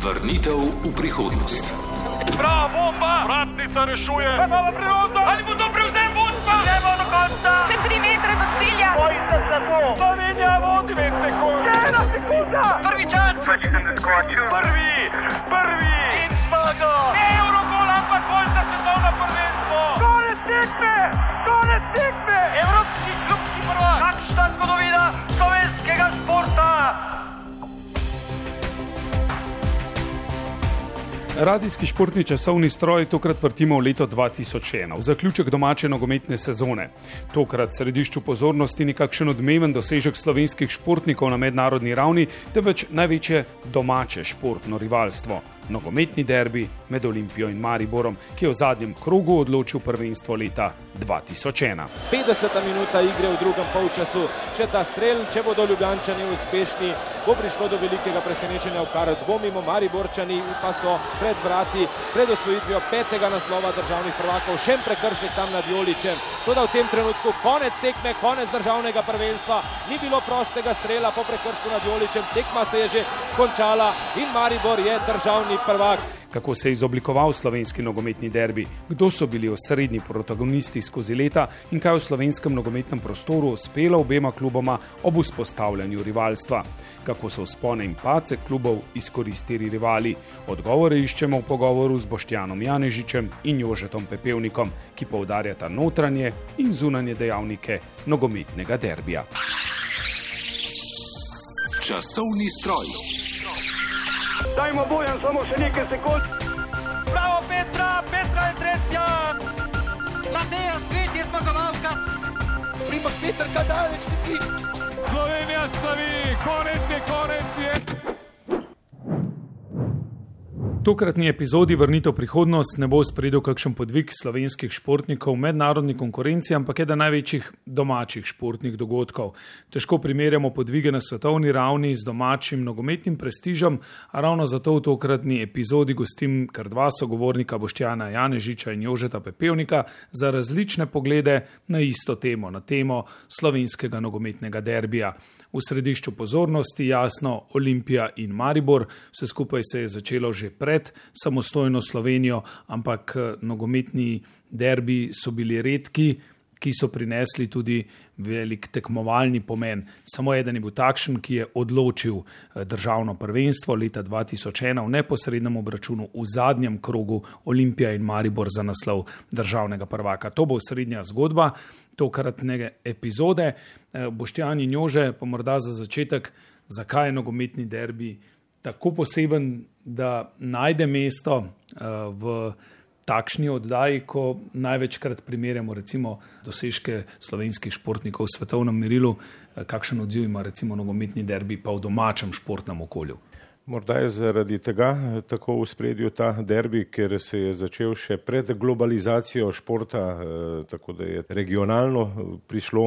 Vrnitev v prihodnost. Bravo, bomba! Vratnica rešuje! Imamo priložnost! Ali bo to prevzem vodstva? Gremo do konca! Še tri metre do cilja! Bojite se to! Slovenija vodi dve sekunde! Ena sekunda! Prvi čas! Prvi! Prvi! In zmaga! Eurogol, ampak bolj za svetovno prvenstvo! Konec tekme! Radijski športni časovni stroj tokrat vrtimo v leto 2001, v zaključek domače nogometne sezone. Tokrat v središču pozornosti ni kakšen odmeven dosežek slovenskih športnikov na mednarodni ravni, temveč največje domače športno rivalstvo. Nogometni derbi med Olimpijo in Mariborom, ki je v zadnjem krogu odločil prvenstvo leta 2001. 50 minuta igre v drugem polčasu, še ta strel, če bodo Ljubljančani uspešni, bo prišlo do velikega presenečenja, v kar dvomimo Mariborčani, pa so pred vrati, pred osvojitvijo petega naslova državnih prvakov, še en prekršek tam nad Joličem. Tudi v tem trenutku konec tekme, konec državnega prvenstva, ni bilo prostega strela po prekršku nad Joličem, tekma se je že končala in Maribor je državni prvak. Kako se je izoblikoval slovenski nogometni derbi, kdo so bili osrednji protagonisti skozi leta in kaj v slovenskem nogometnem prostoru uspelo obema kluboma ob vzpostavljanju rivalstva. Kako so spone in pace klubov izkoristili rivali. Odgovore iščemo v pogovoru z Boštjanom Janežičem in Jožetom Pepevnikom, ki poudarjata notranje in zunanje dejavnike nogometnega derbija. Časovni stroj. Dajmo bojan samo še nekaj sekund! Bravo Petra, Petra je tretja! Mateja Svet je zmagovalka! Primoš Peter Kadaleč, ti Slovenija slavi, konec je, konec je! Tokratni epizodi Vrnitev prihodnost ne bo spredil kakšen podvig slovenskih športnikov v mednarodni konkurenci, ampak eden največjih domačih športnih dogodkov. Težko primerjamo podvige na svetovni ravni z domačim nogometnim prestižem, a ravno zato v tokratni epizodi gostim kar dva sogovornika Boštjana Janežiča in Jožeta Pepevnika za različne poglede na isto temo, na temo slovenskega nogometnega derbija. V središču pozornosti jasno Olimpija in Maribor, vse skupaj se je začelo že pred samostojno Slovenijo, ampak nogometni derbi so bili redki, ki so prinesli tudi velik tekmovalni pomen. Samo eden je bil takšen, ki je odločil državno prvenstvo leta 2001 v neposrednem obračunu v zadnjem krogu Olimpija in Maribor za naslov državnega prvaka. To bo srednja zgodba tokratne epizode. Boštjan in Jože, pa morda za začetek, zakaj je nogometni derbi tako poseben, da najde mesto v takšni oddaji, ko največkrat primerjamo recimo dosežke slovenskih športnikov v svetovnem merilu, kakšen odziv ima recimo nogometni derbi pa v domačem športnem okolju. Morda je zaradi tega tako v spredju ta derbi, ker se je začel še pred globalizacijo športa, tako da je regionalno prišlo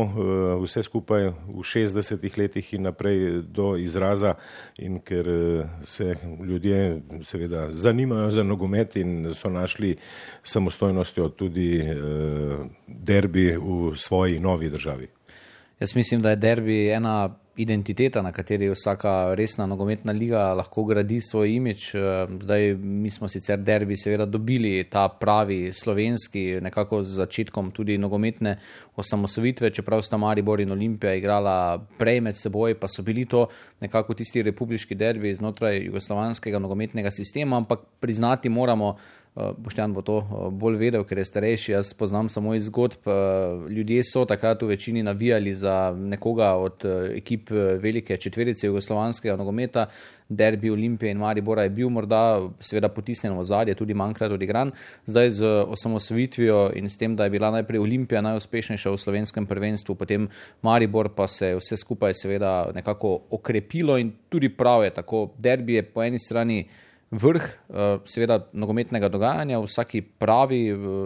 vse skupaj v 60-ih letih in naprej do izraza in ker se ljudje seveda zanimajo za nogomet in so našli samostojnostjo tudi derbi v svoji novi državi. Jaz mislim, da je derbi ena identiteta, na kateri vsaka resna nogometna liga lahko gradi svoj imič. Zdaj, mi smo sicer derbi seveda dobili ta pravi slovenski, nekako z začetkom tudi nogometne osamosovitve, čeprav sta Maribor in Olimpija igrala prej med seboj, pa so bili to nekako tisti republiški derbi znotraj jugoslovanskega nogometnega sistema, ampak priznati moramo, Boštjan bo to bolj vedel, ker je starejši, jaz poznam samo iz zgodb. Ljudje so takrat v večini navijali za nekoga od ekip velike četverice jugoslovanskega nogometa. Derbi Olimpije in Maribora je bil morda seveda potisnjen v zadje, tudi manjkrat odigran. Zdaj z osamosvojitvijo in s tem, da je bila najprej Olimpija najuspešnejša v slovenskem prvenstvu, potem Maribor pa se je vse skupaj seveda nekako okrepilo in tudi prav je tako. Derbi je po eni strani vrh seveda nogometnega dogajanja v vsaki pravi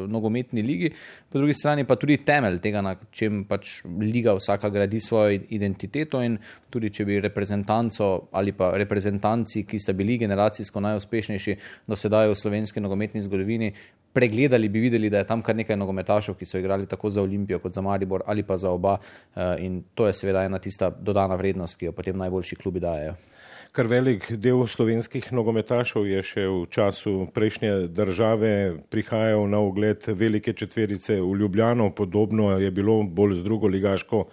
nogometni ligi, po drugi strani pa tudi temelj tega, na čem pač liga vsaka gradi svojo identiteto in tudi če bi reprezentanco ali pa reprezentanci, ki sta bili generacijsko najuspešnejši do sedaj v slovenski nogometni zgodovini, pregledali bi videli, da je tam kar nekaj nogometašov, ki so igrali tako za Olimpijo kot za Maribor ali pa za oba in to je seveda ena tista dodana vrednost, ki jo potem najboljši klubi dajo. Kar velik del slovenskih nogometašev je še v času prejšnje države prihajal na ogled velike četverice v Ljubljano, podobno je bilo bolj z drugo ligaško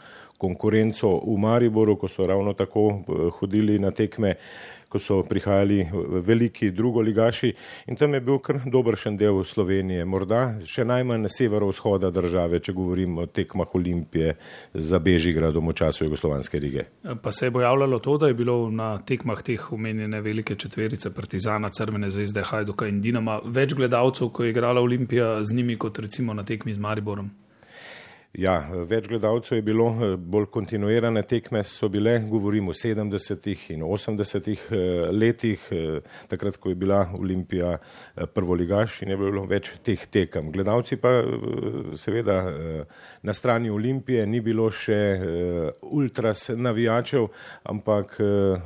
konkurenco v Mariboru, ko so ravno tako eh, hodili na tekme ko so prihajali veliki drugoligaši in tam je bil kar dobršen del Slovenije, morda še najmanj severovzhoda države, če govorim o tekmah Olimpije za Bežigradom v času Jugoslovanske lige. Pa se je bojavljalo to, da je bilo na tekmah teh omenjene velike četverice Partizana, Crvene zvezde, Hajduka in Dinama več gledalcev, ko je igrala Olimpija z njimi, kot recimo na tekmi z Mariborom. Ja, več gledalcev je bilo, eh, bolj kontinuirane tekme so bile, govorim o 70. in 80. Eh, letih, eh, takrat, ko je bila Olimpija prvoligaš in je bilo več teh tekem. Gledalci pa seveda na strani Olimpije ni bilo še ultras navijačev, ampak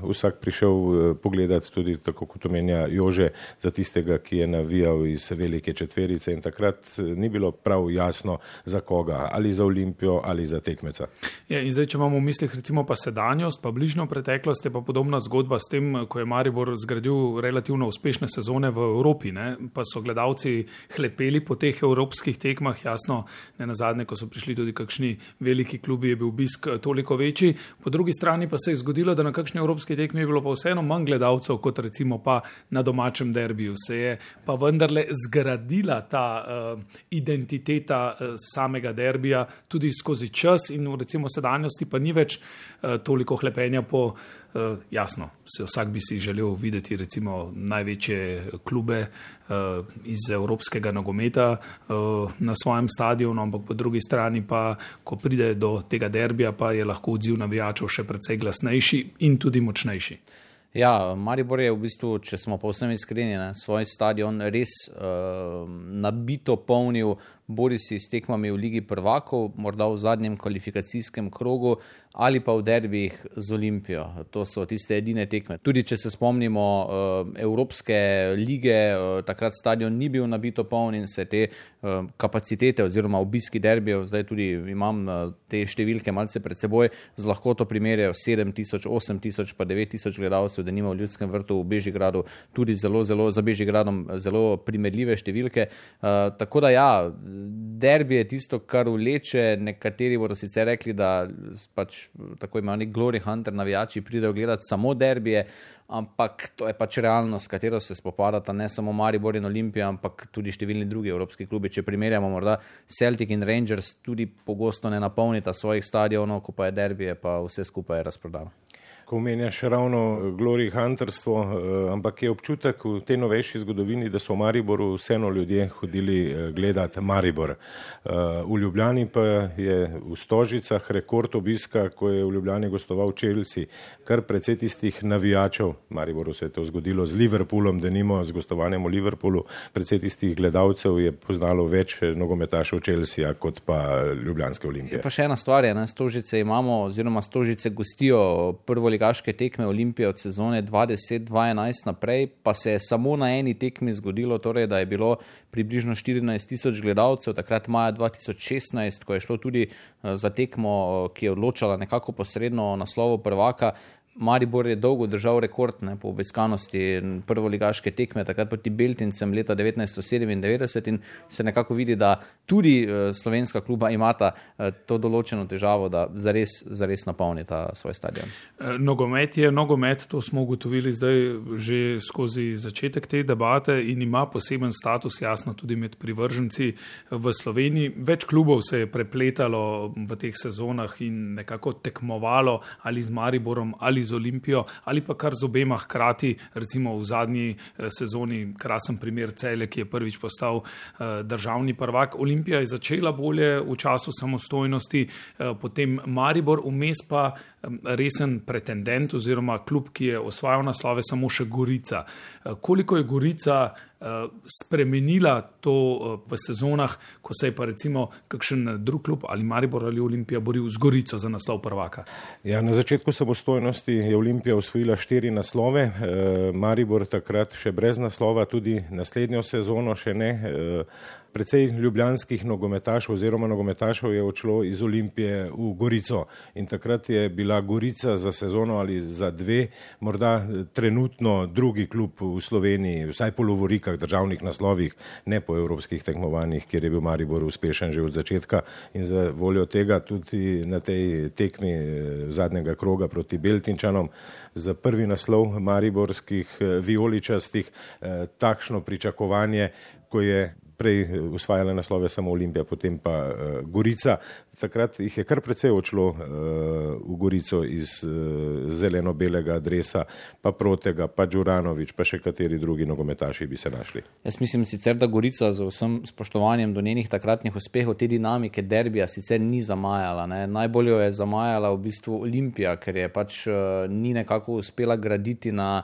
vsak prišel pogledati tudi, tako kot omenja Jože, za tistega, ki je navijal iz velike četverice in takrat ni bilo prav jasno za koga. Ali za Olimpijo ali za tekmeca. Ja, zdaj, če imamo v mislih recimo pa sedanjost, pa bližnjo preteklost, je pa podobna zgodba s tem, ko je Maribor zgradil relativno uspešne sezone v Evropi, ne? pa so gledalci hlepeli po teh evropskih tekmah, jasno, ne na zadnje, ko so prišli tudi kakšni veliki klubi, je bil obisk toliko večji. Po drugi strani pa se je zgodilo, da na kakšni evropski tekmi je bilo pa vseeno manj gledalcev kot recimo pa na domačem derbiju. Se je pa vendarle zgradila ta uh, identiteta uh, samega derbija, tudi skozi čas, in recimo sedanjosti pa ni več uh, toliko hlepenja po, uh, jasno, se vsak bi si želel videti recimo največje klube uh, iz evropskega nogometa na svojem stadionu, ampak po drugi strani pa, ko pride do tega derbija, pa je lahko odziv navijačev še precej glasnejši in tudi močnejši. Ja, Maribor je v bistvu, če smo povsem iskreni, ne, svoj stadion res uh, nabito polnil, bori si s tekmami v Ligi prvakov, morda v zadnjem kvalifikacijskem krogu ali pa v derbih z Olimpijo. To so tiste edine tekme. Tudi če se spomnimo uh, Evropske lige, uh, takrat stadion ni bil nabito poln in se te uh, kapacitete oziroma obiski derbijev, zdaj tudi imam te številke malce pred seboj, z lahkoto primerjajo 7000, 8000 pa 9000 gledalcev, da nima v ljudskem vrtu v Bežigradu tudi zelo, zelo za Bežigradom zelo primerljive številke. Tako da ja, derbi je tisto, kar vleče. Nekateri bodo sicer rekli, da pač tako imenovani Glory Hunter navijači pridejo gledati samo derbije, ampak to je pač realnost, s katero se spopadata ne samo Maribor in Olimpija, ampak tudi številni drugi evropski klubi. Če primerjamo morda Celtic in Rangers, tudi pogosto ne napolnita svojih stadionov, ko pa je derbije, pa vse skupaj je razprodano ko omenjaš ravno Glory Hunterstvo, eh, ampak je občutek v tej novejši zgodovini, da so v Mariboru vseeno ljudje hodili eh, gledati Maribor. Eh, v Ljubljani pa je v Stožicah rekord obiska, ko je v Ljubljani gostoval Chelsea, kar precej tistih navijačev, Mariboru se je to zgodilo z Liverpoolom, da nimo z gostovanjem v Liverpoolu, precej tistih gledalcev je poznalo več nogometašev Chelsea kot pa Ljubljanske olimpije. Pa še ena stvar je, ne, Stožice imamo oziroma Stožice gostijo prvo ligaške tekme Olimpije od sezone 2010-2011 naprej, pa se je samo na eni tekmi zgodilo, torej, da je bilo približno 14 tisoč gledalcev, takrat maja 2016, ko je šlo tudi eh, za tekmo, eh, ki je odločala nekako posredno naslovo prvaka. Maribor je dolgo držal rekord ne, po obiskanosti prvoligaške tekme, takrat proti Beltincem leta 1997 in se nekako vidi, da tudi uh, slovenska kluba imata uh, to določeno težavo, da zares, zares napolnita svoj stadion. Eh, nogomet je nogomet, to smo ugotovili zdaj že skozi začetek te debate in ima poseben status, jasno, tudi med privrženci v Sloveniji. Več klubov se je prepletalo v teh sezonah in nekako tekmovalo ali z Mariborom ali z z Olimpijo ali pa kar z obema hkrati, recimo v zadnji eh, sezoni, krasen primer Cele, ki je prvič postal eh, državni prvak. Olimpija je začela bolje v času samostojnosti, eh, potem Maribor, vmes pa resen pretendent oziroma klub, ki je osvajal naslove, samo še Gorica. Koliko je Gorica spremenila to v sezonah, ko se je pa recimo kakšen drug klub ali Maribor ali Olimpija boril z Gorico za naslov prvaka? Ja, na začetku samostojnosti je Olimpija osvojila štiri naslove, Maribor takrat še brez naslova, tudi naslednjo sezono še ne. Precej ljubljanskih nogometašov oziroma nogometašov je odšlo iz Olimpije v Gorico. In takrat je bila Gorica za sezono ali za dve morda trenutno drugi klub v Sloveniji, vsaj po lovorikah, državnih naslovih, ne po evropskih tekmovanjih, kjer je bil Maribor uspešen že od začetka. In za voljo tega tudi na tej tekmi eh, zadnjega kroga proti Beltinčanom za prvi naslov mariborskih eh, vijoličastih eh, takšno pričakovanje, ko je prej usvajala naslove samo Olimpija, potem pa uh, Gorica. Takrat jih je kar precej odšlo uh, v Gorico iz uh, zeleno-belega adresa, pa Protega, pa Đuranovič, pa še kateri drugi nogometaši bi se našli. Jaz mislim sicer, da Gorica z vsem spoštovanjem do njenih takratnih uspehov te dinamike derbija sicer ni zamajala. Ne. Najbolj jo je zamajala v bistvu Olimpija, ker je pač uh, ni nekako uspela graditi na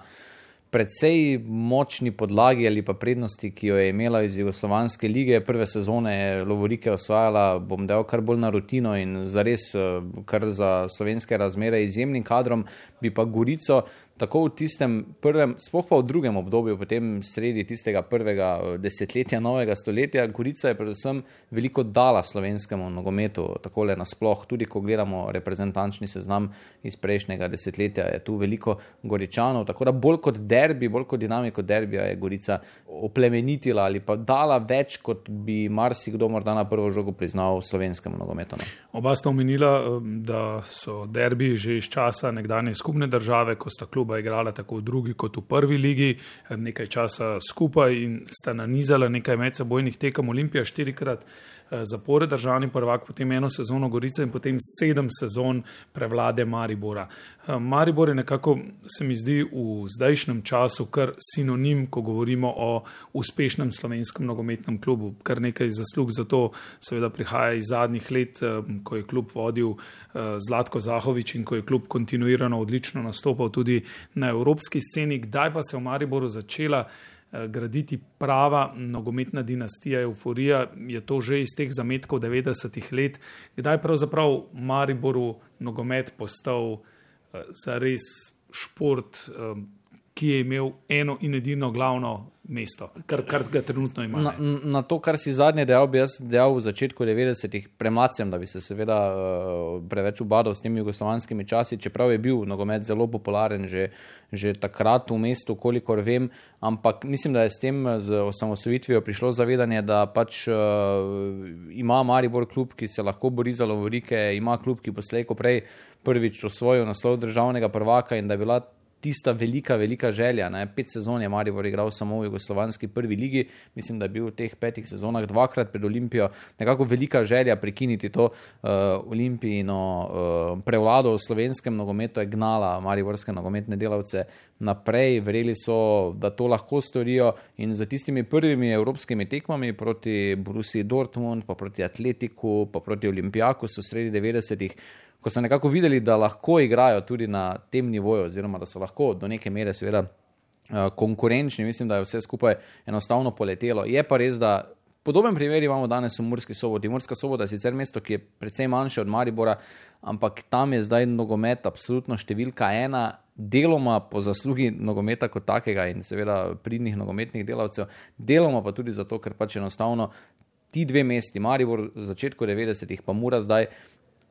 predvsej močni podlagi ali pa prednosti, ki jo je imela iz Jugoslovanske lige. Prve sezone je Lovorike osvajala, bom dal kar bolj na rutino in zares, eh, kar za slovenske razmere izjemnim kadrom, bi pa Gorico tako v tistem prvem, sploh pa v drugem obdobju, potem sredi tistega prvega eh, desetletja novega stoletja, Gorica je predvsem veliko dala slovenskemu nogometu, tako le nasploh, tudi ko gledamo reprezentančni seznam iz prejšnjega desetletja, je tu veliko goričanov, tako da bolj kot derbi, bolj kot dinamiko derbija je Gorica oplemenitila ali pa dala več, kot bi marsikdo morda na prvo žogo priznal slovenskemu nogometu. Ne. Oba sta omenila, eh, da so derbi že iz časa nekdanje skupne države, ko sta klub kluba igrala tako v drugi kot v prvi ligi, nekaj časa skupaj in sta nanizala nekaj medsebojnih tekem Olimpija štirikrat. Eh, zapored državni prvak, potem eno sezono Gorica in potem sedem sezon prevlade Maribora. Eh, Maribor je nekako, se mi zdi, v zdajšnjem času kar sinonim, ko govorimo o uspešnem slovenskem nogometnem klubu. Kar nekaj zaslug za to seveda prihaja iz zadnjih let, eh, ko je klub vodil Zlatko Zahovič in ko je klub kontinuirano odlično nastopal tudi na evropski sceni. Kdaj pa se je v Mariboru začela graditi prava nogometna dinastija, euforija, je to že iz teh zametkov 90-ih let, kdaj pravzaprav Mariboru nogomet postal eh, za res šport, eh, ki je imel eno in edino glavno mesto, kar, kar ga trenutno ima. Na, na to, kar si zadnje dejal, bi jaz dejal v začetku 90-ih, premlacem, da bi se seveda uh, preveč ubadal s temi jugoslovanskimi časi, čeprav je bil nogomet zelo popularen že, že takrat v mestu, kolikor vem, ampak mislim, da je s tem z osamosvojitvijo prišlo zavedanje, da pač uh, ima Maribor klub, ki se lahko bori za lovorike, ima klub, ki bo slejko prej prvič osvojil naslov državnega prvaka in da je bila tista velika, velika želja. Ne? Pet sezon je Maribor igral samo v Jugoslovanski prvi ligi, mislim, da je bil v teh petih sezonah dvakrat pred Olimpijo. Nekako velika želja prekiniti to uh, olimpijino uh, prevlado v slovenskem nogometu je gnala mariborske nogometne delavce naprej. Verjeli so, da to lahko storijo in za tistimi prvimi evropskimi tekmami proti Brusi Dortmund, pa proti Atletiku, pa proti Olimpijaku so sredi 90-ih ko so nekako videli, da lahko igrajo tudi na tem nivoju, oziroma da so lahko do neke mere, seveda, eh, konkurenčni, mislim, da je vse skupaj enostavno poletelo. Je pa res, da podoben primer imamo danes v Murski soboti. Murska sobota je sicer mesto, ki je precej manjše od Maribora, ampak tam je zdaj nogomet absolutno številka ena. Deloma po zaslugi nogometa kot takega in seveda pridnih nogometnih delavcev, deloma pa tudi zato, ker pač enostavno ti dve mesti, Maribor v začetku 90-ih, pa Mura zdaj,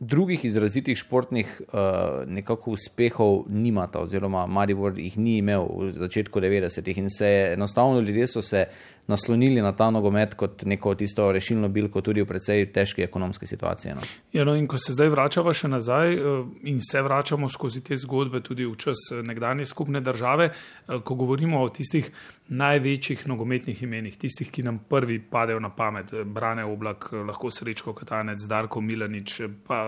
drugih izrazitih športnih uh, nekako uspehov nimata, oziroma Maribor jih ni imel v začetku 90-ih in se enostavno ljudje so se naslonili na ta nogomet kot neko tisto rešilno bilko tudi v precej težki ekonomski situaciji. No. Ja, no, in ko se zdaj vračamo še nazaj uh, in se vračamo skozi te zgodbe tudi v čas eh, nekdanje skupne države, uh, ko govorimo o tistih največjih nogometnih imenih, tistih, ki nam prvi padejo na pamet, Brane Oblak, lahko Srečko Katanec, Darko Milanič, pa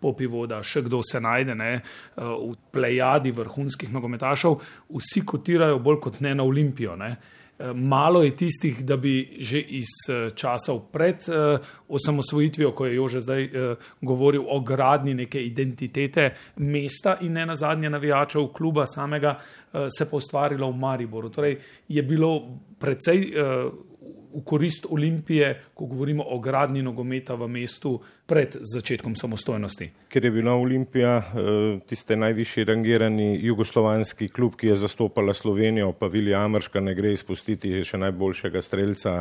popi voda, še kdo se najde ne, v plejadi vrhunskih nogometašov, vsi kotirajo bolj kot ne na Olimpijo. Ne. Malo je tistih, da bi že iz časov pred osamosvojitvijo, ko je Jože zdaj govoril o gradni neke identitete mesta in ne na zadnje navijačev kluba samega, se pa ustvarilo v Mariboru. Torej je bilo precej v korist Olimpije, ko govorimo o gradni nogometa v mestu pred začetkom samostojnosti. Ker je bila Olimpija eh, tiste najvišji rangirani jugoslovanski klub, ki je zastopala Slovenijo, pa Vili Amrška ne gre izpustiti še najboljšega streljca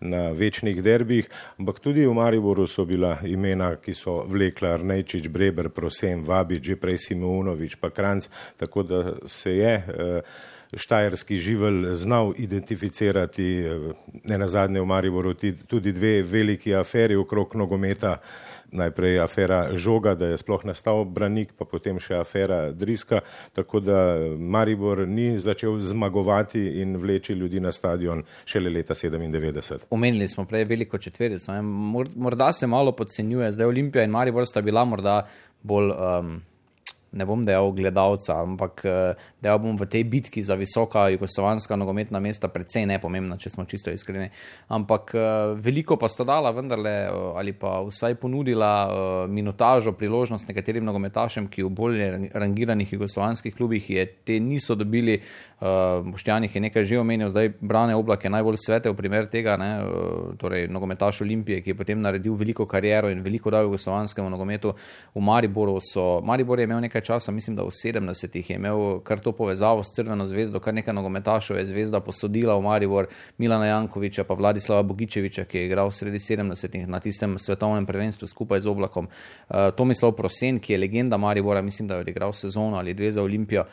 na večnih derbih, ampak tudi v Mariboru so bila imena, ki so vlekla Arnejčič, Breber, Prosem, Vabič, že prej Simeunovič, pa Kranc, tako da se je. Uh, štajerski živelj znal identificirati, eh, ne na zadnje v Mariboru, tudi dve veliki aferi okrog nogometa. Najprej afera Žoga, da je sploh nastal branik, pa potem še afera Driska, tako da Maribor ni začel zmagovati in vleči ljudi na stadion šele leta 97. Omenili smo prej veliko četverico, morda se malo podcenjuje, zdaj Olimpija in Maribor sta bila morda bolj. Um ne bom dejal gledalca, ampak eh, dejal bom v tej bitki za visoka jugoslovanska nogometna mesta predvsej nepomembna, če smo čisto iskreni. Ampak eh, veliko pa sta dala vendarle eh, ali pa vsaj ponudila minutažo, priložnost nekaterim nogometašem, ki v bolje rangiranih jugoslovanskih klubih je te niso dobili. Boštjanih je nekaj že omenil, zdaj Brane Oblak je najbolj svetel primer tega, ne, torej nogometaš Olimpije, ki je potem naredil veliko kariero in veliko dal jugoslovanskemu nogometu. V Mariboru so, Maribor je imel nekaj nekaj časa, mislim, da v 70-ih je imel kar to povezavo s Crveno zvezdo, kar nekaj nogometašov je zvezda posodila v Maribor, Milana Jankoviča, pa Vladislava Bogičeviča, ki je igral sredi 70-ih na tistem svetovnem prvenstvu skupaj z Oblakom. Uh, Tomislav Prosen, ki je legenda Maribora, mislim, da je odigral sezono ali dve za Olimpijo.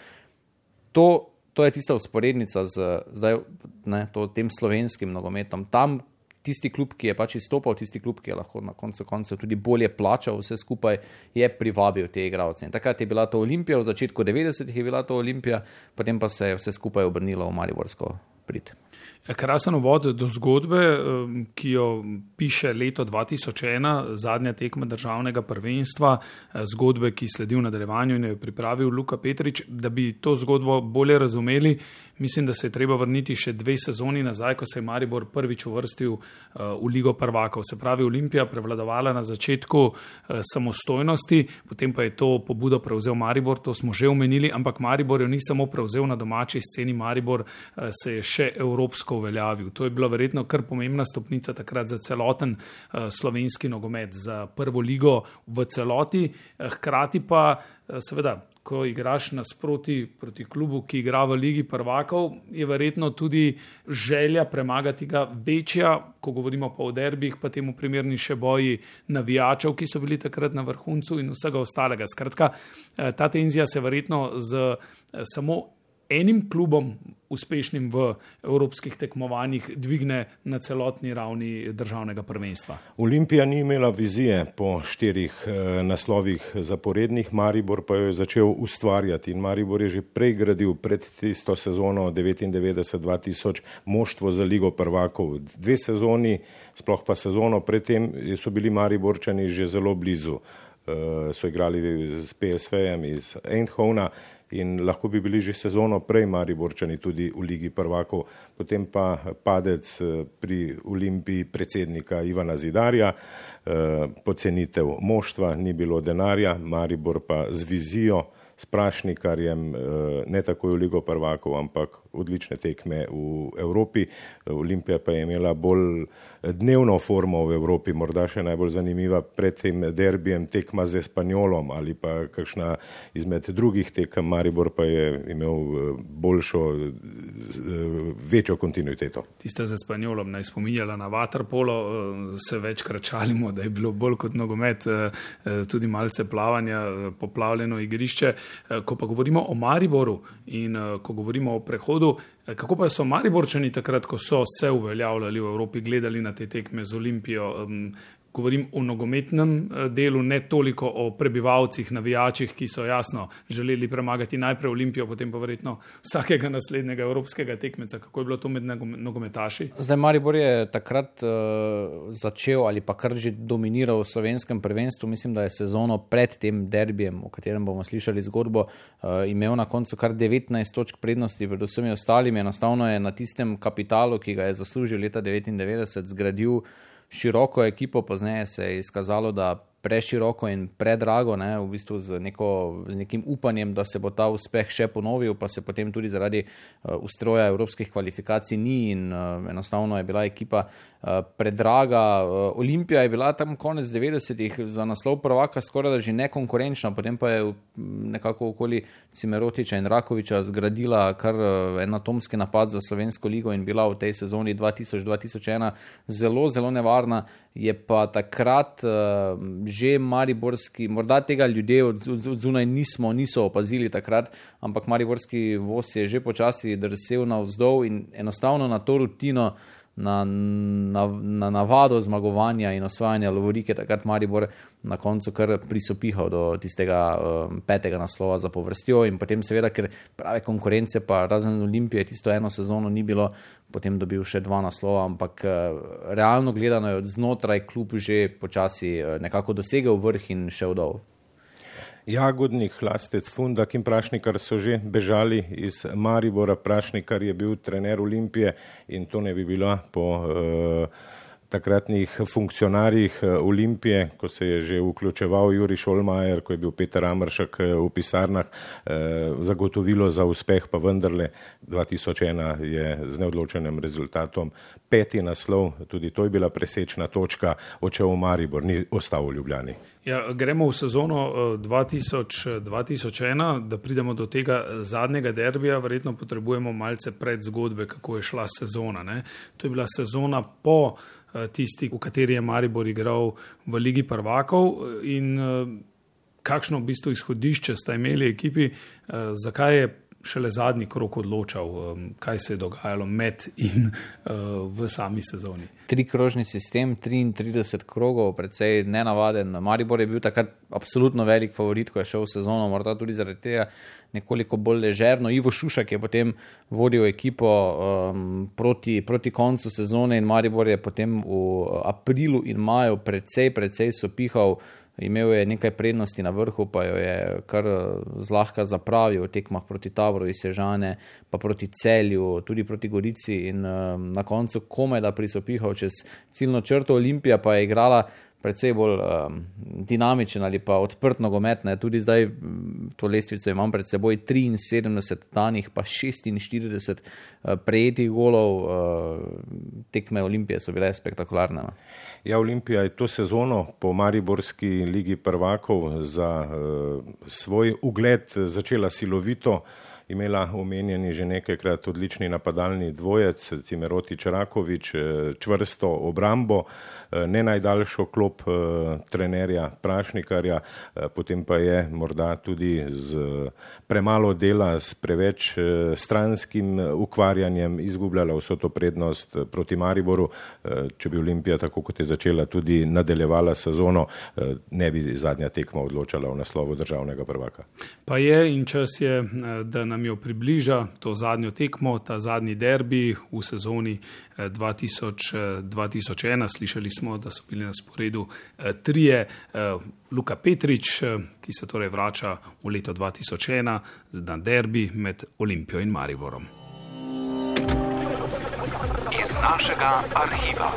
To, to je tista usporednica z zdaj, ne, to, tem slovenskim nogometom. Tam, tisti klub, ki je pač izstopal, tisti klub, ki je lahko na koncu koncev tudi bolje plačal vse skupaj, je privabil te igralce. In takrat je bila to Olimpija, v začetku 90-ih je bila to Olimpija, potem pa se je vse skupaj obrnilo v Mariborsko prid. Krasen uvod do zgodbe, ki jo piše leto 2001, zadnja tekma državnega prvenstva, eh, zgodbe, ki sledi v nadaljevanju in jo je pripravil Luka Petrič. Da bi to zgodbo bolje razumeli, Mislim, da se je treba vrniti še dve sezoni nazaj, ko se je Maribor prvič uvrstil uh, v Ligo prvakov. Se pravi, Olimpija prevladovala na začetku uh, samostojnosti, potem pa je to pobudo prevzel Maribor, to smo že omenili, ampak Maribor jo ni samo prevzel na domači sceni, Maribor uh, se je še evropsko uveljavil. To je bila verjetno kar pomembna stopnica takrat za celoten slovenski nogomet, za prvo ligo v celoti, hkrati pa seveda ko igraš nasproti proti klubu, ki igra v Ligi prvakov, je verjetno tudi želja premagati ga večja, ko govorimo pa o derbih, pa temu primerni še boji navijačev, ki so bili takrat na vrhuncu in vsega ostalega. Skratka, eh, ta tenzija se verjetno z eh, samo enim klubom, uspešnim v evropskih tekmovanjih, dvigne na celotni ravni državnega prvenstva. Olimpija ni imela vizije po štirih eh, naslovih zaporednih, Maribor pa jo je začel ustvarjati in Maribor je že prej gradil pred tisto sezono 99-2000 moštvo za Ligo prvakov. Dve sezoni, sploh pa sezono predtem so bili Mariborčani že zelo blizu. Uh, so igrali s PSV-jem iz Eindhovna in lahko bi bili že sezono prej Mariborčani tudi v Ligi prvakov, potem pa padec eh, pri Olimpiji predsednika Ivana Zidarja, eh, pocenitev moštva, ni bilo denarja, Maribor pa z vizijo s Prašnikarjem, eh, ne takoj v Ligo prvakov, ampak odlične tekme v Evropi. Olimpija pa je imela bolj dnevno formo v Evropi, morda še najbolj zanimiva pred tem derbijem tekma z Espanjolom ali pa kakšna izmed drugih tekem. Maribor pa je imel eh, boljšo, eh, večjo kontinuiteto. Tiste z Espanjolom naj spominjala na Waterpolo, se večkrat čalimo, da je bilo bolj kot nogomet, tudi malce plavanja, poplavljeno igrišče. Eh, ko pa govorimo o Mariboru in eh, ko govorimo o prehodu, eh, kako pa so Mariborčani takrat, ko so se uveljavljali v Evropi, gledali na te tekme z Olimpijo, govorim o nogometnem eh, delu, ne toliko o prebivalcih, navijačih, ki so jasno želeli premagati najprej Olimpijo, potem pa verjetno vsakega naslednjega evropskega tekmeca. Kako je bilo to med nogometaši? Zdaj Maribor je takrat uh, začel ali pa kar že dominiral v slovenskem prvenstvu. Mislim, da je sezono pred tem derbijem, o katerem bomo slišali zgodbo, uh, imel na koncu kar 19 točk prednosti pred vsemi ostalimi. Enostavno je na tistem kapitalu, ki ga je zaslužil leta 1999, zgradil široko ekipo, pozneje se je izkazalo, da preširoko in predrago, ne, v bistvu z, neko, z nekim upanjem, da se bo ta uspeh še ponovil, pa se potem tudi zaradi uh, ustroja evropskih kvalifikacij ni in uh, enostavno je bila ekipa uh, predraga. Uh, Olimpija je bila tam konec 90-ih za naslov prvaka skoraj da že nekonkurenčna, potem pa je nekako okoli Cimerotiča in Rakoviča zgradila kar uh, en atomski napad za Slovensko ligo in bila v tej sezoni 2000-2001 zelo, zelo nevarna. Je pa takrat uh, že mariborski, morda tega ljudje od, od, od zunaj nismo, niso opazili takrat, ampak mariborski voz je že počasi drsel navzdol in enostavno na to rutino na, na, na navado zmagovanja in osvajanja Lovorike, takrat Maribor na koncu kar prisopihal do tistega um, petega naslova za povrstjo in potem seveda, ker prave konkurence pa razen Olimpije tisto eno sezono ni bilo, potem dobil še dva naslova, ampak uh, realno gledano je od znotraj klub že počasi uh, nekako dosegel vrh in šel dol. Jagodnik, Hlastec, Fundak in Prašnikar so že bežali iz Maribora. Prašnikar je bil trener Olimpije in to ne bi bila po uh, takratnih funkcionarjih eh, Olimpije, ko se je že vključeval Juri Šolmajer, ko je bil Peter Amršak eh, v pisarnah, eh, zagotovilo za uspeh, pa vendarle 2001 je z neodločenim rezultatom peti naslov, tudi to je bila presečna točka, očev Maribor, ni ostal v Ljubljani. Ja, gremo v sezono 2000, 2001, da pridemo do tega zadnjega derbija, verjetno potrebujemo malce pred zgodbe, kako je šla sezona. Ne? To je bila sezona po tisti, v kateri je Maribor igral v Ligi prvakov. In eh, kakšno v bistvu izhodišče sta imeli ekipi, eh, zakaj je šele zadnji krok odločal, kaj se je dogajalo med in v sami sezoni. Tri krožni sistem, 33 krogov, precej nenavaden. Maribor je bil takrat absolutno velik favorit, ko je šel v sezono, morda tudi zaradi tega nekoliko bolj ležerno. Ivo Šušak je potem vodil ekipo um, proti, proti koncu sezone in Maribor je potem v aprilu in maju precej, precej sopihal. Imel je nekaj prednosti na vrhu, pa jo je kar zlahka zapravil v tekmah proti Taboru iz Sežane, pa proti Celju, tudi proti Gorici in um, na koncu komaj da prisopihal čez ciljno črto. Olimpija pa je igrala precej bolj um, dinamičen ali pa odprt nogomet. Ne. Tudi zdaj to lestvico imam pred seboj 73 danih, pa 46 uh, prejetih golov, uh, tekme Olimpije so bile spektakularne. Ne. Ja, Olimpija je to sezono po Mariborski ligi prvakov za uh, svoj ugled začela silovito imela omenjeni že nekajkrat odlični napadalni dvojec, Cimerotič Rakovič, eh, čvrsto obrambo, eh, ne najdaljšo klop eh, trenerja Prašnikarja, potem pa je morda tudi z premalo dela, s preveč stranskim ukvarjanjem izgubljala vso to prednost proti Mariboru. Če bi Olimpija, tako kot je začela, tudi nadaljevala sezono, ne bi zadnja tekma odločala o naslovu državnega prvaka. Pa je in čas je, da nam nam jo približa, to zadnjo tekmo, ta zadnji derbi v sezoni 2000, eh, 2001. Eh, Slišali smo, da so bili na sporedu eh, trije. Luka Petrič, ki se torej vrača v leto 2001 na derbi med Olimpijo in Mariborom. Iz našega arhiva.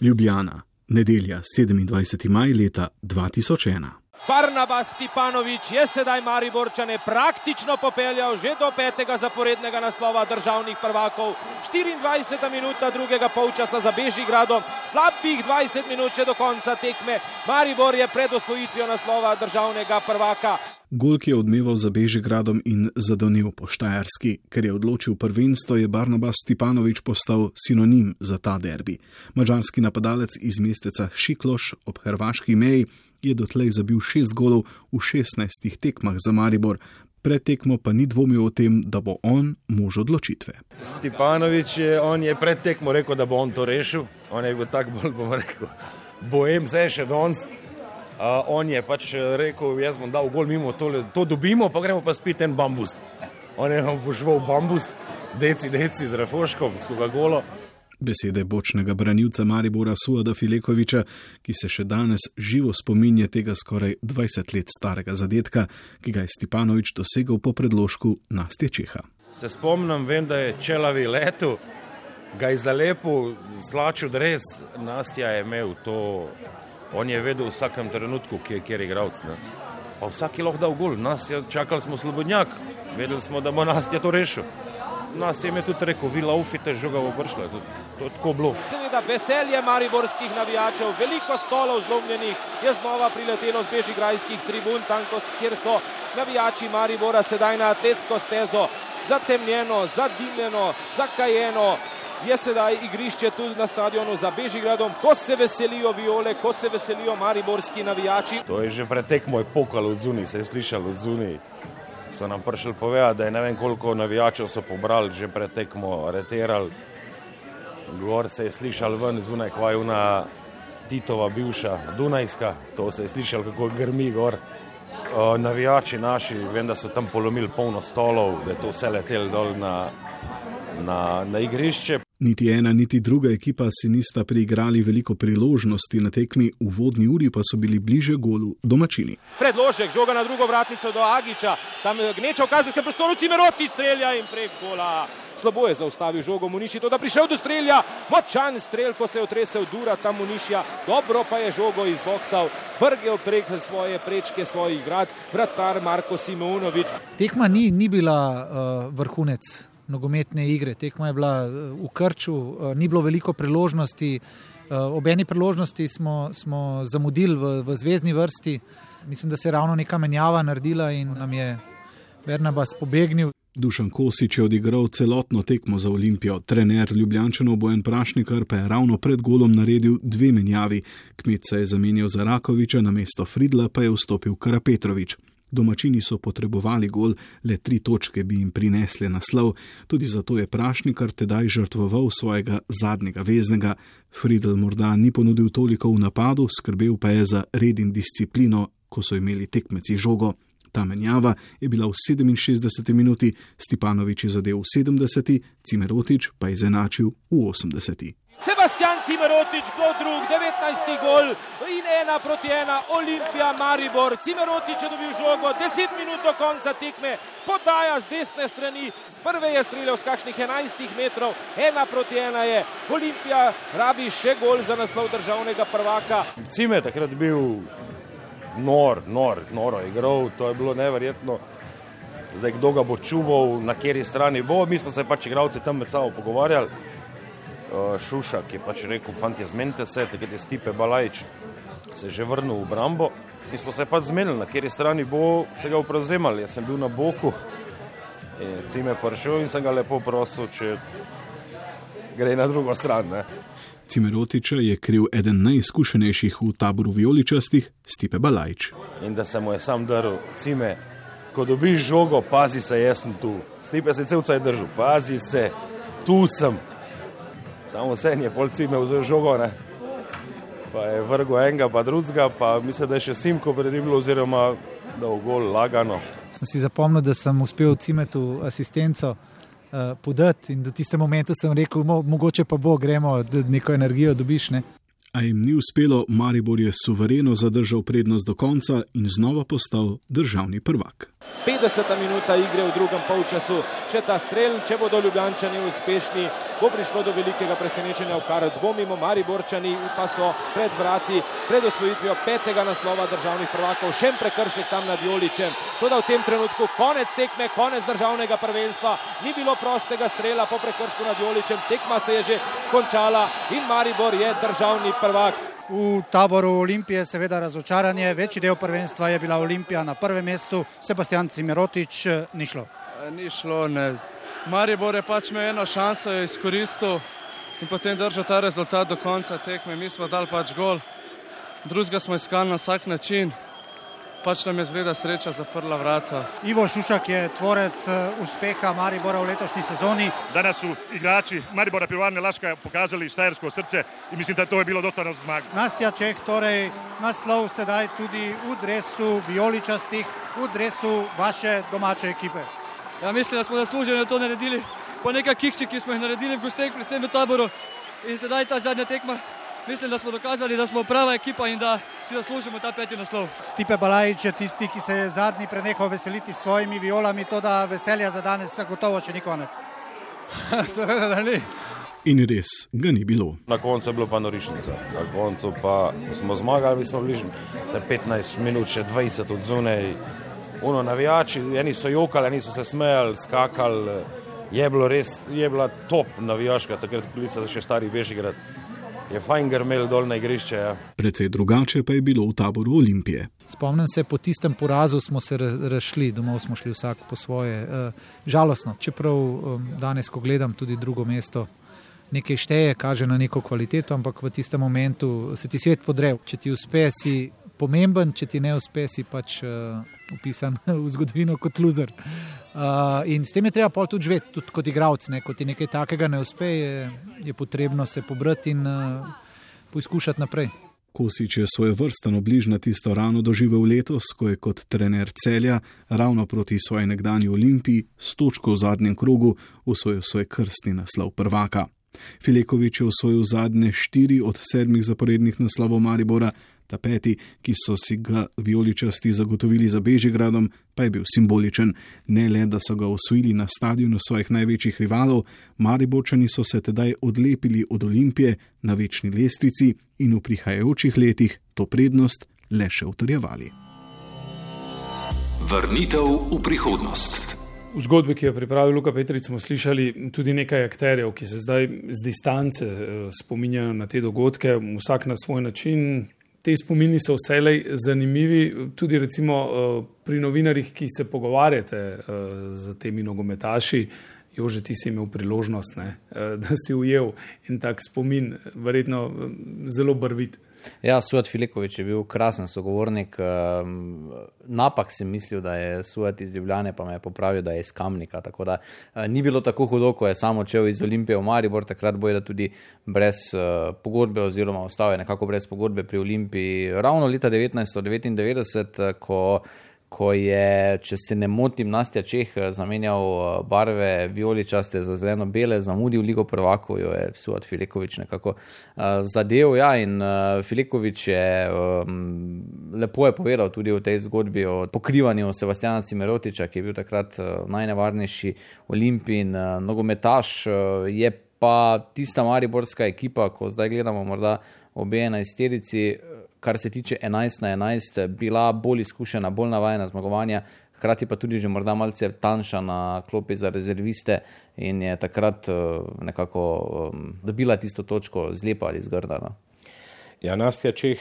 Ljubljana, nedelja 27. maj leta 2001. Barnaba Stipanovič je sedaj Mariborčane praktično popeljal že do petega zaporednega naslova državnih prvakov. 24 minuta drugega polčasa za Bežigradom, slabih 20 minut če do konca tekme. Maribor je pred osvojitvijo naslova državnega prvaka. Golk je odmeval za Bežigradom in zadonil po Štajerski. Ker je odločil prvenstvo, je Barnabas Stipanovič postal sinonim za ta derbi. Mačarski napadalec iz mesteca Šikloš ob hrvaški meji je dotlej zabil šest golov v šestnajstih tekmah za Maribor. Pred tekmo pa ni dvomil o tem, da bo on mož odločitve. Stepanovič je, je pred tekmo rekel, da bo on to rešil. On je bil tako bolj, bom rekel, bojem se še danes. Uh, on je pač rekel, jaz bom dal gol mimo, tole, to dobimo, pa gremo pa spet en bambus. On je bo živel bambus, deci, deci z refoškom, skoga golo. Besede bočnega branilca Maribora Suada Filekoviča, ki se še danes živo spominja tega skoraj 20 let starega zadetka, ki ga je Stepanovič dosegel po predložku Nastje Čeha. Se spomnim, vem, da je čelavi letu, ga je zalepil, zlačil dres, Nastja je imel to On je vedel v vsakem trenutku, kje je kjer igralec. ne. Pa vsak je lahko dal gol, nas je čakali smo slobodnjak, vedeli smo, da bo nas je to rešil. Nas je tudi rekel, vi laufite, žoga bo prišla, to, to tako bilo. Seveda veselje mariborskih navijačev, veliko stolov zlomljenih je znova priletelo z bežigrajskih tribun, tam kot- kjer so navijači Maribora sedaj na atletsko stezo, zatemnjeno, zadimljeno, zakajeno. Je sedaj igrišče tudi na stadionu za Bežigradom, ko se veselijo viole, ko se veselijo mariborski navijači. To je že pretekmo je pokal od zunaj, se je slišal od zunaj. So nam prišli povedati, da je ne vem koliko navijačev so pobrali, že pretekmo areterali. Gor se je slišal ven zunaj, kva je una Titova bivša Dunajska, to se je slišal, kako grmi gor. O, navijači naši, vem, da so tam polomili polno stolov, da je to vse letelo dol na, na, na igrišče. Niti ena, niti druga ekipa si nista priigrali veliko priložnosti na tekmi, v vodni uri pa so bili bliže golu domačini. Predložek, žoga na drugo vratnico do Agiča, tam gneča v kazenskem prostoru, Cimeroti strelja in prek gola. Slabo je zaustavil žogo Muniši, to da prišel do strelja, močan strel, ko se je otresel Dura tam Munišja, dobro pa je žogo izboksal, vrgel prek svoje prečke svojih vrat, vratar Marko Simeunovič. Tekma ni, ni bila uh, vrhunec nogometne igre, tekma je bila uh, v krču, uh, ni bilo veliko priložnosti. Uh, ob eni priložnosti smo, smo zamudili v, v zvezdni vrsti. Mislim, da se je ravno neka menjava naredila in nam je Bernabas pobegnil. Dušan Kosič je odigral celotno tekmo za Olimpijo, trener Ljubljančanov Bojan Prašnikar pa je ravno pred golom naredil dve menjavi. Kmet se je zamenjal za Rakoviča, na mesto Fridla pa je vstopil Karapetrovič. Domačini so potrebovali gol, le tri točke bi jim prinesle naslov, tudi zato je Prašnikar tedaj žrtvoval svojega zadnjega veznega. Fridl morda ni ponudil toliko v napadu, skrbel pa je za red in disciplino, ko so imeli tekmeci žogo. Ta menjava je bila v 67 minuti, Stipanovič je zadev v 70, Cimerotič pa je izenačil v 80. Sebastian Cimerotič, kdo drug, 19. gol in ena proti ena, Olimpija Maribor. Cimerotič je dobil žogo, 10 minut do konca tekme, podaja z desne strani, z prve je streljal z kakšnih 11 metrov, ena proti ena je. Olimpija rabi še gol za naslov državnega prvaka. Cime je takrat bil nor, nor, noro igral, to je bilo neverjetno. Zdaj, kdo ga bo čuval, na kateri strani bo, mi smo se pač igralci tam med sabo pogovarjali. Uh, Šušak je pač rekel, fanti, zmenite se, takrat je Stipe Balajč se je že vrnil v Brambo. Mi smo se pač zmenili, na kateri strani bo se ga prevzemali. Jaz sem bil na boku, Cime prišel in sem ga lepo prosil, če gre na drugo stran. Ne. Cimerotiča je kriv eden najizkušenejših v taboru vijoličastih, Stipe Balajč. In da se mu je sam drl, Cime, ko dobiš žogo, pazi se, jaz sem tu. Stipe se cel cel držal, pazi se, tu sem. Samo sen je pol Cime vzel žogo, ne. Pa je vrgo enega, pa drugega, pa mislim, da je še Simko prediblo, oziroma da v gol lagano. Sem si zapomnil, da sem uspel Cimetu asistenco uh, podati in do tiste momentu sem rekel, mo, mogoče pa bo, gremo, da neko energijo dobiš. Ne? A jim ni uspelo, Maribor je suvereno zadržal prednost do konca in znova postal državni prvak. 50 minuta igre v drugem polčasu, še ta strel, če bodo Ljubljančani uspešni, bo prišlo do velikega presenečenja, v kar dvomimo Mariborčani, pa so pred vrati, pred osvojitvijo petega naslova državnih prvakov, še prekršek tam nad Joličem. Toda v tem trenutku konec tekme, konec državnega prvenstva, ni bilo prostega strela po prekršku nad Joličem, tekma se je že končala in Maribor je državni prvak. V taboru Olimpije seveda razočaranje, večji del prvenstva je bila Olimpija na prvem mestu, Sebastian Cimerotič ni šlo. Ni šlo, ne. Maribor je pač imel eno šanso, je izkoristil in potem držal ta rezultat do konca tekme. Mi smo dali pač gol, drugega smo iskali na vsak način, pač nam je zgleda sreča zaprla vrata. Ivo Šušak je tvorec uspeha Maribora v letošnji sezoni. Danas su igrači Maribora Pivovarne Laška pokazali štajersko srce i mislim da to je bilo dosta na zmag. Nastja Čeh, torej naslov sedaj tudi v dresu vijoličastih, v dresu vaše domače ekipe. Ja, mislim, da smo zasluženo to naredili po nekaj kiksi, ki smo jih naredili v gosteh, predvsem v taboru. In sedaj ta zadnja tekma, mislim, da smo dokazali, da smo prava ekipa in da si zaslužimo ta peti naslov. Stipe Balajič je tisti, ki se je zadnji prenehal veseliti s svojimi violami, to da veselja za danes zagotovo še ni konec. Seveda, da ni. In res ga ni bilo. Na koncu je bilo pa norišnica. Na koncu pa smo zmagali, mi smo bili že 15 minut, še 20 od zunaj. Uno navijači, eni so jokali, eni so se smejali, skakali. Je bilo res, je bila top navijaška, takrat kulica za še stari Bežigrad. Je fajn grmel dol na igrišče. Ja. Precej drugače pa je bilo v taboru Olimpije. Spomnim se, po tistem porazu smo se razšli, domov smo šli vsak po svoje. Žalostno, čeprav danes, ko gledam tudi drugo mesto, nekaj šteje, kaže na neko kvaliteto, ampak v tistem momentu se ti svet podre. Če ti uspe, si pomemben, če ti ne uspe, si pač uh, upisan v zgodovino kot loser. Uh, in s tem je treba pol tudi živeti, tudi kot igralec. Ne? Ko ti nekaj takega ne uspe, je, je potrebno se pobrati in uh, poizkušati naprej. Kosič je svoj vrsten obliž na tisto rano doživel letos, ko je kot trener celja ravno proti svoji nekdanji olimpiji s točko v zadnjem krogu usvojil svoj krstni naslov prvaka. Filekovič je osvojil zadnje štiri od sedmih zaporednih naslovov Maribora, ta peti, ki so si ga vijoličasti zagotovili za Bežigradom, pa je bil simboličen. Ne le, da so ga osvojili na stadionu svojih največjih rivalov, Mariborčani so se tedaj odlepili od Olimpije na večni lestvici in v prihajajočih letih to prednost le še utrjevali. Vrnitev v prihodnost. V zgodbi, ki jo je pripravil Luka Petric, smo slišali tudi nekaj akterjev, ki se zdaj z distance spominjajo na te dogodke, vsak na svoj način. Te spomini so vselej zanimivi, tudi recimo pri novinarjih, ki se pogovarjate z temi nogometaši. Jože, ti si imel priložnost, ne, da si ujel en tak spomin, verjetno zelo barvit. Ja, Suat Filikovič je bil krasen sogovornik. Napak sem mislil, da je Suat iz Ljubljane, pa me je popravil, da je iz Kamnika. Tako da ni bilo tako hudo, ko je samo odšel iz Olimpije v Maribor, takrat boje tudi brez pogodbe, oziroma ostal je nekako brez pogodbe pri Olimpiji. Ravno leta 1999, ko ko je, če se ne motim, Nastja Čeh zamenjal barve vijoličaste za zeleno-bele, zamudil Ligo prvakov, jo je Suat Filikovič nekako uh, zadev. Ja, in uh, Filikovič je um, lepo je povedal tudi o tej zgodbi o pokrivanju Sebastiana Cimerotiča, ki je bil takrat uh, najnevarnejši olimpijin uh, nogometaš. Uh, je pa tista mariborska ekipa, ko zdaj gledamo morda obe enajsterici, kar se tiče 11 na 11, bila bolj izkušena, bolj navajena zmagovanja, hkrati pa tudi že morda malce tanjša na klopi za rezerviste in je takrat nekako dobila tisto točko zlepa ali zgrdana. Ja, Nastja Čeh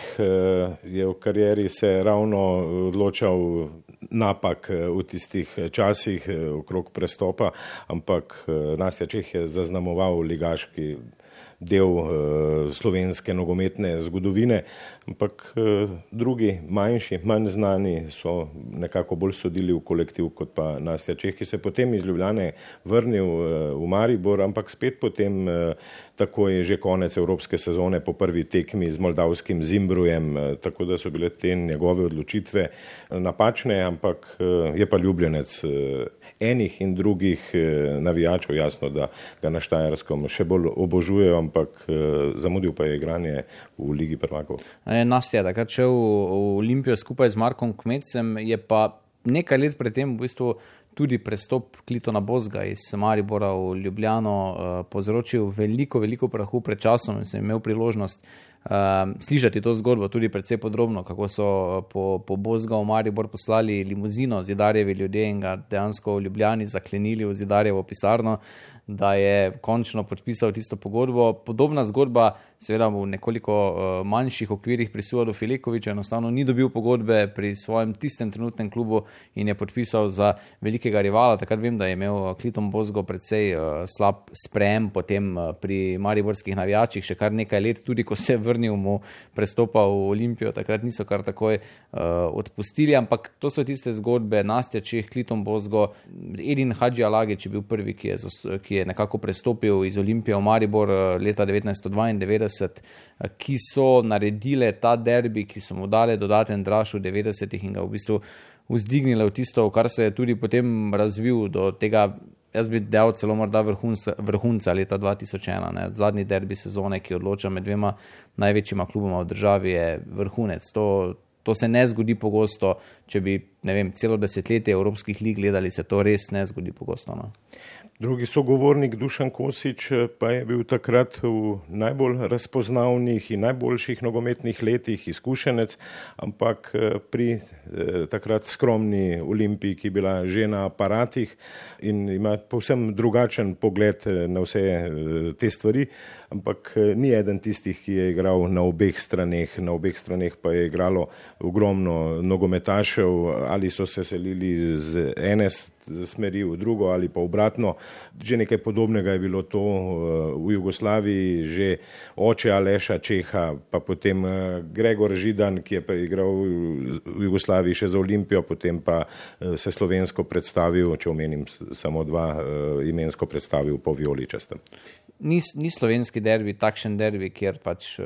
je v karieri se ravno odločal napak v tistih časih okrog prestopa, ampak Nastja Čeh je zaznamoval ligaški del slovenske nogometne zgodovine, ampak drugi, manjši, manj znani, so nekako bolj sodili v kolektiv kot pa Nastja Čeh, ki se je potem iz Ljubljane vrnil v Maribor, ampak spet potem, tako je že konec evropske sezone po prvi tekmi z moldavskim Zimbrujem, uh, tako da so bile te njegove odločitve napačne, ampak uh, je pa ljubljenec. Enih in drugih navijačev, jasno, da ga na Štajerskem še bolj obožujejo, ampak zamudil pa je igranje v Ligi prvakov. Nas je takrat šel v Olimpijo skupaj z Markom Kmecem, je pa nekaj let predtem v bistvu tudi prestop Klitona Bozga iz Maribora v Ljubljano povzročil veliko, veliko prahu pred časom in sem imel priložnost uh, slišati to zgodbo tudi precej podrobno, kako so po, po Bozga v Maribor poslali limuzino zidarjevi ljudje in ga dejansko v Ljubljani zaklenili v zidarjevo pisarno, da je končno podpisal tisto pogodbo. Podobna zgodba, seveda v nekoliko uh, manjših okvirih pri Suadu Filikoviču, enostavno ni dobil pogodbe pri svojem tistem trenutnem klubu in je podpisal za velikega rivala. Takrat vem, da je imel Kliton Bozgo precej uh, slab sprejem potem uh, pri mariborskih navijačih, še kar nekaj let, tudi ko se je vrnil mu prestopa v Olimpijo, takrat niso kar takoj uh, odpustili, ampak to so tiste zgodbe, Nastja Čeh, Kliton Bozgo, Edin Hadži Alagič je bil prvi, ki je, ki je nekako prestopil iz Olimpije v Maribor leta 1992. Ki so naredile ta derbi, ki so mu dali dodaten draž v 90-ih in ga v bistvu vzdignile v tisto, kar se je tudi potem razvil do tega jaz bi dejal celo morda vrhunca, vrhunca leta 2001. Ne. Zadnji derbi sezone, ki odloča med dvema največjima kluboma v državi, je vrhunec. To, to se ne zgodi pogosto, če bi ne vem, celo desetletje evropskih lig gledali, se to res ne zgodi pogosto. No. Drugi sogovornik Dušan Kosič pa je bil takrat v najbolj razpoznavnih in najboljših nogometnih letih izkušenec, ampak pri eh, takrat skromni Olimpiji, ki je bila že na aparatih in ima povsem drugačen pogled na vse te stvari, ampak ni eden tistih, ki je igral na obeh straneh, na obeh straneh pa je igralo ogromno nogometašev ali so se selili z ene smeri v drugo ali pa obratno. Že nekaj podobnega je bilo to eh, v Jugoslaviji, že oče Aleša Čeha, pa potem eh, Gregor Židan, ki je igral v Jugoslaviji še za Olimpijo, potem pa eh, se slovensko predstavil, če omenim samo dva imensko predstavil po Violičastem. Ni, ni slovenski derbi takšen derbi, kjer pač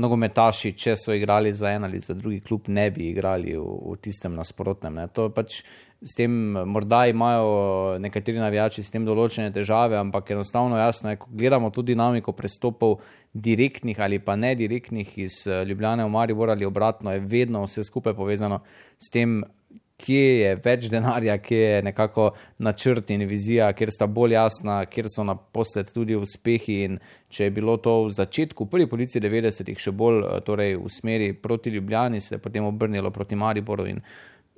nogometaši, če so igrali za en ali za drugi klub, ne bi igrali v, v tistem nasprotnem. Ne. To pač s tem, morda imajo nekateri navijači s tem določene težave, ampak enostavno jasno je, ko gledamo tudi dinamiko prestopov direktnih ali pa nedirektnih iz eh, Ljubljane v Maribor ali obratno, je vedno vse skupaj povezano s tem, kje je več denarja, kje je nekako načrt in vizija, kjer sta bolj jasna, kjer so naposled tudi uspehi. In če je bilo to v začetku, prvi policiji 90-ih, še bolj eh, torej, v smeri proti Ljubljani, se je potem obrnilo proti Mariboru in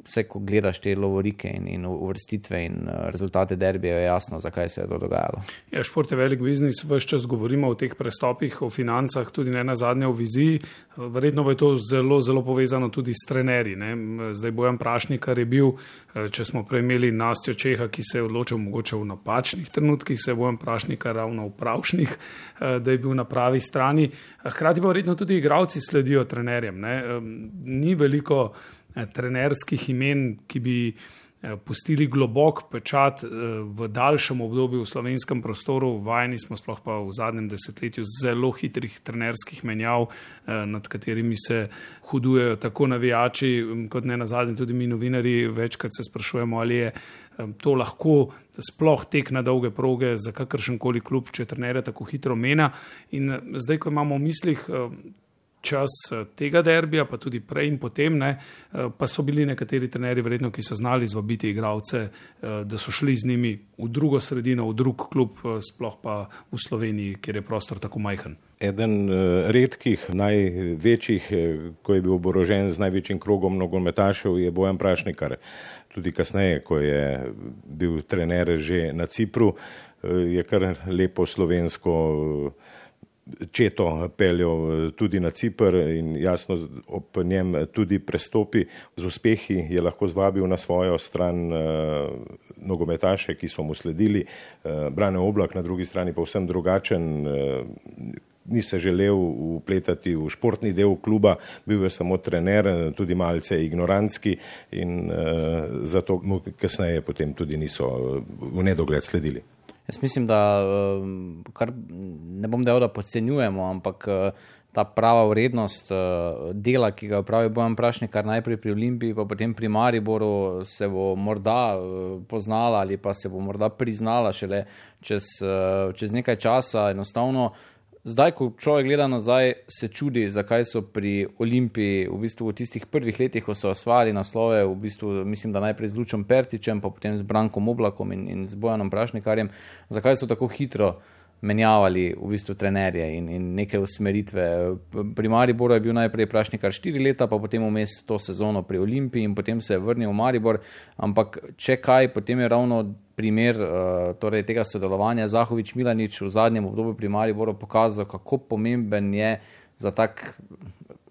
vse, ko gledaš te lovorike in, in uvrstitve in uh, rezultate derbija, je jasno, zakaj se je to dogajalo. Ja, šport je velik biznis, vse čas govorimo o teh prestopih, o financah, tudi ne na zadnje o viziji. Verjetno bo to zelo, zelo povezano tudi s trenerji. Ne? Zdaj bojem prašnik, kar je bil, eh, če smo prej imeli Nastjo Čeha, ki se je odločil mogoče v napačnih trenutkih, se bojem prašnika ravno v pravšnih, eh, da je bil na pravi strani. Hkrati pa verjetno tudi igravci sledijo trenerjem. Ne? Ni veliko Eh, trenerskih imen, ki bi eh, pustili globok pečat eh, v daljšem obdobju v slovenskem prostoru. Vajeni smo sploh pa v zadnjem desetletju zelo hitrih trenerskih menjav, nad katerimi se hudujejo tako navijači, kot ne na zadnje tudi mi novinari. Večkrat se sprašujemo, ali je to lahko sploh tek na dolge proge za kakršen koli klub, če trenerja tako hitro mena. In zdaj, ko imamo v mislih čas eh, tega derbija, pa tudi prej in potem, ne, eh, pa so bili nekateri trenerji, verjetno, ki so znali zvabiti igralce, eh, da so šli z njimi v drugo sredino, v drug klub, sploh pa v Sloveniji, kjer je prostor tako majhen. Eden redkih, največjih, ko je bil oborožen z največjim krogom nogometašev, je Bojan Prašnikar. Tudi kasneje, ko je bil trener že na Cipru, je kar lepo slovensko četo peljal eh, tudi na Cipr in jasno ob njem tudi prestopi z uspehi je lahko zvabil na svojo stran uh, nogometaše, ki so mu sledili. Uh, Brane Oblak na drugi strani pa vsem drugačen. Uh, Ni se želel upletati v športni del kluba, bil je samo trener, tudi malce ignorantski in uh, zato mu kasneje potem tudi niso v nedogled sledili. Jaz mislim, da ehm, kar, ne bom dejal, da podcenjujemo, ampak eh, ta prava vrednost eh, dela, ki ga upravi Bojan Prašnik, kar najprej pri Olimpiji, pa potem pri Mariboru, se bo morda eh, poznala ali pa se bo morda priznala šele čez, čez nekaj časa. Enostavno zdaj, ko človek gleda nazaj, se čudi, zakaj so pri Olimpiji v, bistvu v tistih prvih letih, ko so osvajali naslove, v bistvu, mislim, da najprej z Lučom Pertičem, pa potem z Brankom Oblakom in, in z Bojanom Prašnikarjem, zakaj so tako hitro menjavali v bistvu trenerje in, in neke usmeritve. Pri Mariboru je bil najprej Prašnikar štiri leta, pa potem vmes to sezono pri Olimpiji in potem se je vrnil v Maribor, ampak če kaj, potem je ravno primer uh, torej tega sodelovanja Zahovič Milanič v zadnjem obdobju pri Mariboru pokazal, kako pomemben je za tak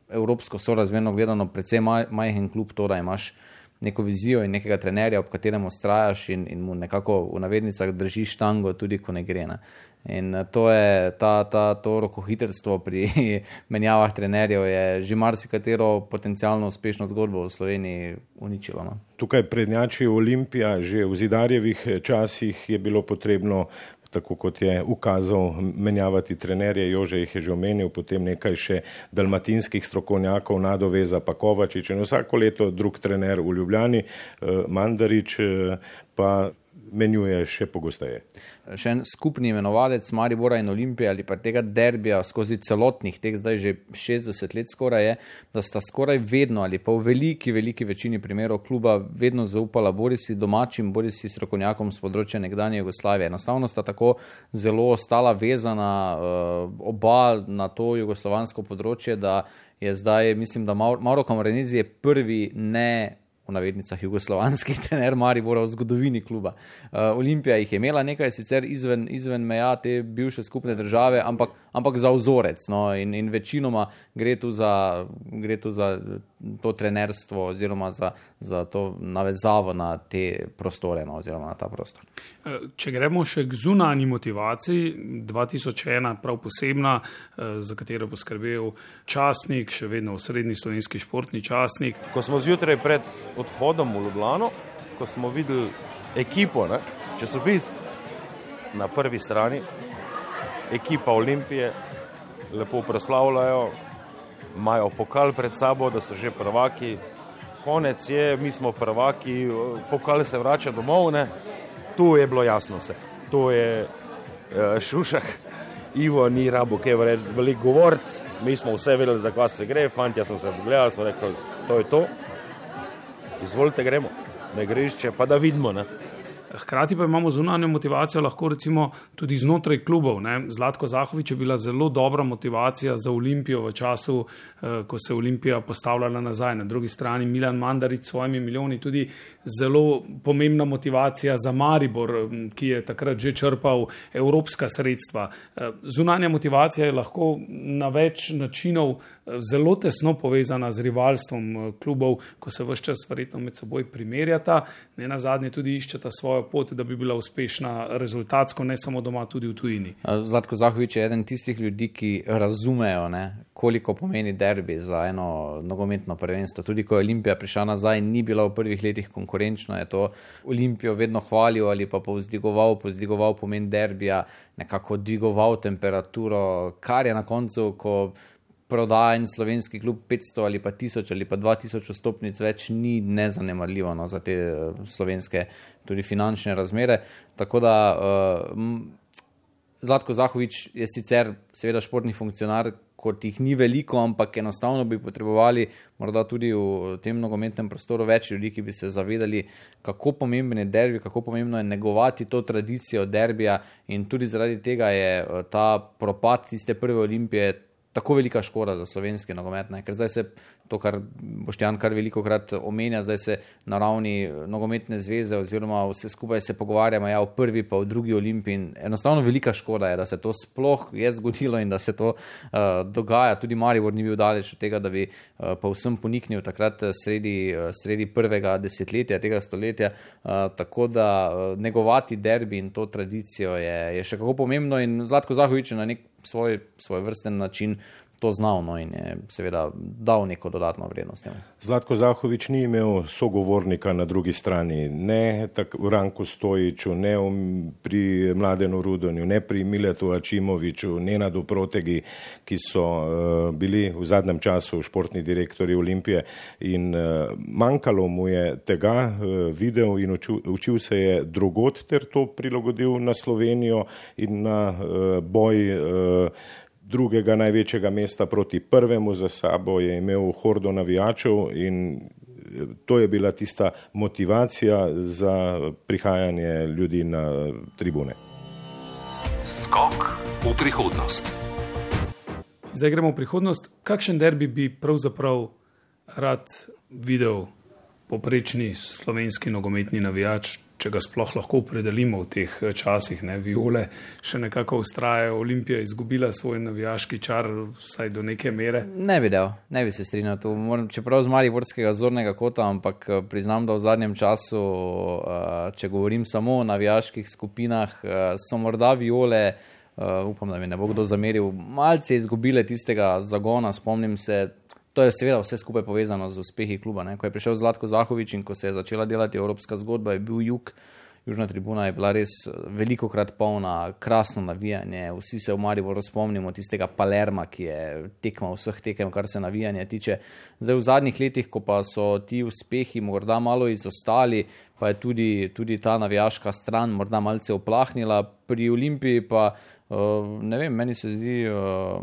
evropsko sorazmerno gledano maj, majhen klub to, da imaš neko vizijo in nekega trenerja, ob katerem ustrajaš in, in mu nekako v navednicah držiš tango, tudi ko ne gre. Ne. In eh, to je ta, ta, to rokohitrstvo pri menjavah trenerjev, je že marsikatero potencijalno uspešno zgodbo v Sloveniji uničilo. No. Tukaj prednjači Olimpija, že v zidarjevih časih je bilo potrebno. Tako kot je ukazal menjavati trenerje, Jože jih je že omenil, potem nekaj še dalmatinskih strokovnjakov, Nadoveza, Pakovačič in vsako leto drug trener v Ljubljani, eh, Mandarič, eh, pa menjuje še pogosteje. Še en skupni imenovalec Maribora in Olimpije ali pa tega derbija skozi celotnih, teh zdaj že 60 let skoraj je, da sta skoraj vedno ali pa v veliki, veliki večini primerov kluba vedno zaupala Borisi domačim, Borisi strokovnjakom z področja nekdanje Jugoslavije. Enostavno sta tako zelo ostala vezana uh, oba na to jugoslovansko področje, da je zdaj, mislim, da Mauro Kamarenizi je prvi ne v navednicah jugoslovanski trener Maribora v zgodovini kluba. Uh, Olimpija jih je imela nekaj sicer izven, izven meja te bivše skupne države, ampak, ampak za vzorec. No, in, in večinoma gre tu za, gre tu za to trenerstvo oziroma za, za to navezavo na te prostore no, oziroma na ta prostor. Eh, če gremo še k zunanji motivaciji, 2001 prav posebna, eh, za katero bo skrbel časnik, še vedno srednji slovenski športni časnik. Ko smo zjutraj pred odhodom v Ljubljano, ko smo videli ekipo, ne, časopis na prvi strani, ekipa Olimpije, lepo proslavljajo, imajo pokal pred sabo, da so že prvaki. Konec je, mi smo prvaki, pokal se vrača domov. Ne. Tu je bilo jasno vse. Tu je uh, šušak, Ivo ni rabo, kaj veliko govoriti. Mi smo vse vedeli, za kaj se gre, fanti smo se pogledali, smo rekli, to je to. Izvolite, gremo na igrišče, pa da vidimo. Ne. Hkrati pa imamo zunanjo motivacijo, lahko recimo tudi znotraj klubov. Ne. Zlatko Zahovič je bila zelo dobra motivacija za Olimpijo v času, eh, ko se je Olimpija postavljala nazaj. Na drugi strani Milan Mandarič s svojimi milijoni tudi zelo pomembna motivacija za Maribor, ki je takrat že črpal evropska sredstva. Eh, zunanja motivacija je lahko na več načinov eh, zelo tesno povezana z rivalstvom klubov, ko se vse čas verjetno med seboj primerjata, ne na zadnje tudi iščeta svojo svojo pot, da bi bila uspešna rezultatsko, ne samo doma, tudi v tujini. Zlatko Zahovič je eden tistih ljudi, ki razumejo, ne, koliko pomeni derbi za eno nogometno prvenstvo. Tudi ko je Olimpija prišla nazaj ni bila v prvih letih konkurenčna, je to Olimpijo vedno hvalil ali pa povzdigoval, povzdigoval pomen derbija, nekako dvigoval temperaturo, kar je na koncu, ko prodaja en slovenski klub 500 ali pa 1000 ali pa 2000 stopnic več ni nezanemarljivo no, za te uh, slovenske tudi finančne razmere. Tako da uh, Zlatko Zahovič je sicer seveda športni funkcionar, kot jih ni veliko, ampak enostavno bi potrebovali morda tudi v tem nogometnem prostoru več ljudi, ki bi se zavedali, kako pomemben je derbi, kako pomembno je negovati to tradicijo derbija in tudi zaradi tega je ta propad tiste prve olimpije tako velika škoda za slovenski nogomet. Ne? Ker zdaj se to, kar Boštjan kar veliko krat omenja, zdaj se na ravni eh, nogometne zveze oziroma vse skupaj se pogovarjamo, ja, v prvi pa v drugi olimpiji. Enostavno velika škoda je, da se to sploh je zgodilo in da se to uh, dogaja. Tudi Maribor ni bil daleč od tega, da bi uh, pa vsem poniknil takrat sredi, uh, sredi prvega desetletja tega stoletja. Uh, tako da uh, negovati derbi in to tradicijo je, je še kako pomembno in Zlatko Zahovič na nek svoj, svoj vrsten način to znal no, in je seveda dal neko dodatno vrednost. Njemu. Zlatko Zahovič ni imel sogovornika na drugi strani, ne v Ranku Stojiču, ne pri Mladenu Rudonju, ne pri Miletu Ačimoviču, ne na Duprotegi, ki so uh, bili v zadnjem času športni direktori Olimpije in uh, manjkalo mu je tega, uh, videl in učil, učil se je drugot ter to prilagodil na Slovenijo in na uh, boj uh, drugega največjega mesta proti prvemu za sabo je imel hordo navijačev in eh, to je bila tista motivacija za prihajanje ljudi na tribune. Skok v prihodnost. Zdaj gremo v prihodnost. Kakšen derbi bi pravzaprav rad videl poprečni slovenski nogometni navijač, če ga sploh lahko opredelimo v teh eh, časih, ne viole, še nekako ustrajajo. Olimpija je izgubila svoj navijaški čar, vsaj do neke mere. Ne bi videl, ne bi se strinjal. Čeprav z Mariborskega zornega kota, ampak eh, priznam, da v zadnjem času, eh, če govorim samo o navijaških skupinah, so morda viole. Uh, upam, da mi ne bo kdo zameril. Malce izgubile tistega zagona, spomnim se, To je seveda vse skupaj povezano z uspehi kluba. Ne? Ko je prišel Zlatko Zahovič in ko se je začela delati evropska zgodba, je bil jug Južna tribuna je bila res veliko krat polna, krasno navijanje. Vsi se v Mariboru spomnimo tistega Palerma, ki je tekmal vseh tekem, kar se navijanja tiče. Zdaj v zadnjih letih, ko pa so ti uspehi morda malo izostali, pa je tudi, tudi ta navijaška stran morda malce oplahnila, pri Olimpiji pa. Ne vem, meni se zdi, da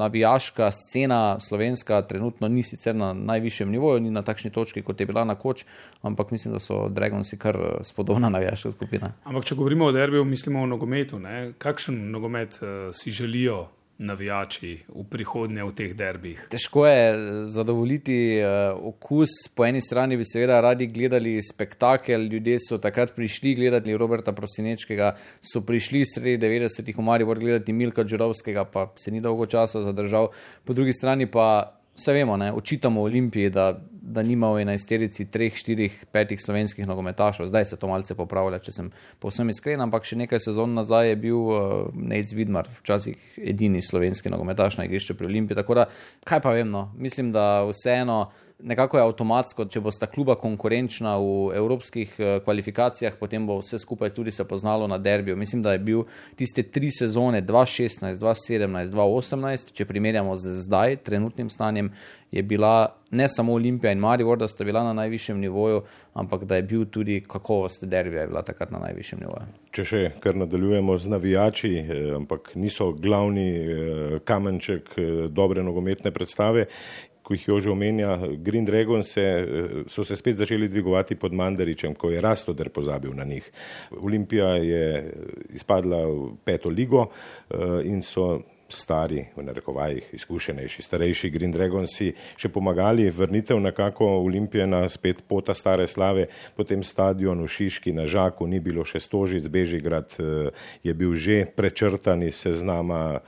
navijaška scena slovenska trenutno ni sicer na najvišjem nivoju, ni na takšni točki, kot je bila na koč, ampak mislim, da so Dragonsi kar spodobna navijaška skupina. Ampak, če govorimo o derbiju, mislimo o nogometu. Ne? Kakšen nogomet uh, si želijo navijači v prihodnje v teh derbih? Težko je eh, zadovoljiti uh, okus. Po eni strani bi seveda radi gledali spektakel, ljudje so takrat prišli gledati Roberta Prosinečkega, so prišli sredi 90-ih v Maribor gledati Milka Džurovskega, pa se ni dolgo časa zadržal. Po drugi strani pa vse vemo, ne, očitamo Olimpiji, da, da nima v enajsterici treh, štirih, petih slovenskih nogometašov. Zdaj se to malce popravlja, če sem povsem iskren, ampak še nekaj sezon nazaj je bil uh, Nec Vidmar, včasih edini slovenski nogometaš na igrišču pri Olimpiji. Tako da, kaj pa vem, no, mislim, da vseeno nekako je avtomatsko, če bo sta kluba konkurenčna v evropskih eh, kvalifikacijah, potem bo vse skupaj tudi se poznalo na derbiju. Mislim, da je bil tiste tri sezone 2016, 2017, 2018, če primerjamo z zdaj, trenutnim stanjem, je bila ne samo Olimpija in Maribor, da sta bila na najvišjem nivoju, ampak da je bil tudi kakovost derbija bila takrat na najvišjem nivoju. Če še kar nadaljujemo z navijači, eh, ampak niso glavni eh, kamenček dobre nogometne predstave, ko jih Jože omenja, Green Dragon se, so se spet začeli dvigovati pod Mandaričem, ko je Rastoder pozabil na njih. Olimpija je izpadla v peto ligo eh, in so stari, v narekovajih, izkušenejši, starejši Green Dragonsi še pomagali vrnitev nekako Olimpije na spet pota stare slave, potem stadion v Šiški na Žaku ni bilo še stožic, Bežigrad eh, je bil že prečrtan iz seznama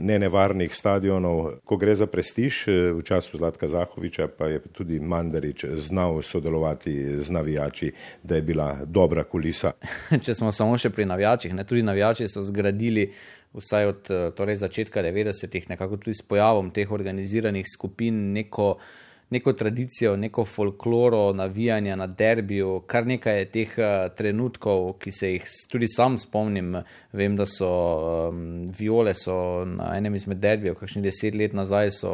nenevarnih stadionov. Ko gre za prestiž, eh, v času Zlatka Zahoviča pa je tudi Mandarič znal sodelovati z navijači, da je bila dobra kulisa. Če smo samo še pri navijačih, ne, tudi navijači so zgradili vsaj od eh, torej začetka 90-ih, nekako tudi s pojavom teh organiziranih skupin, neko neko tradicijo, neko folkloro, navijanja na derbiju, kar nekaj je teh uh, trenutkov, ki se jih tudi sam spomnim. Vem, da so um, viole so na enem izmed derbijev, kakšni deset let nazaj, so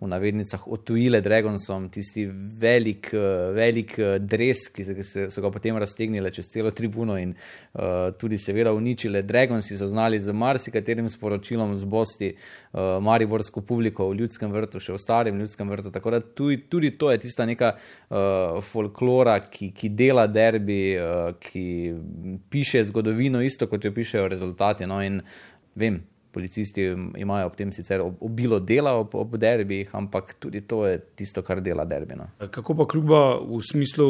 v navednicah otujile Dragonsom tisti velik, uh, velik uh, dres, ki so, se, so ga potem raztegnile čez celo tribuno in uh, tudi seveda uničile. Dragonsi so znali z marsikaterim sporočilom zbosti uh, mariborsko publiko v ljudskem vrtu, še v starem ljudskem vrtu tudi, tudi to je tista neka uh, folklora, ki, ki dela derbi, uh, ki piše zgodovino, isto kot jo pišejo rezultati. No, in vem, policisti imajo ob tem sicer obilo dela ob, ob derbih, ampak tudi to je tisto, kar dela derbi. No. Kako pa kluba v smislu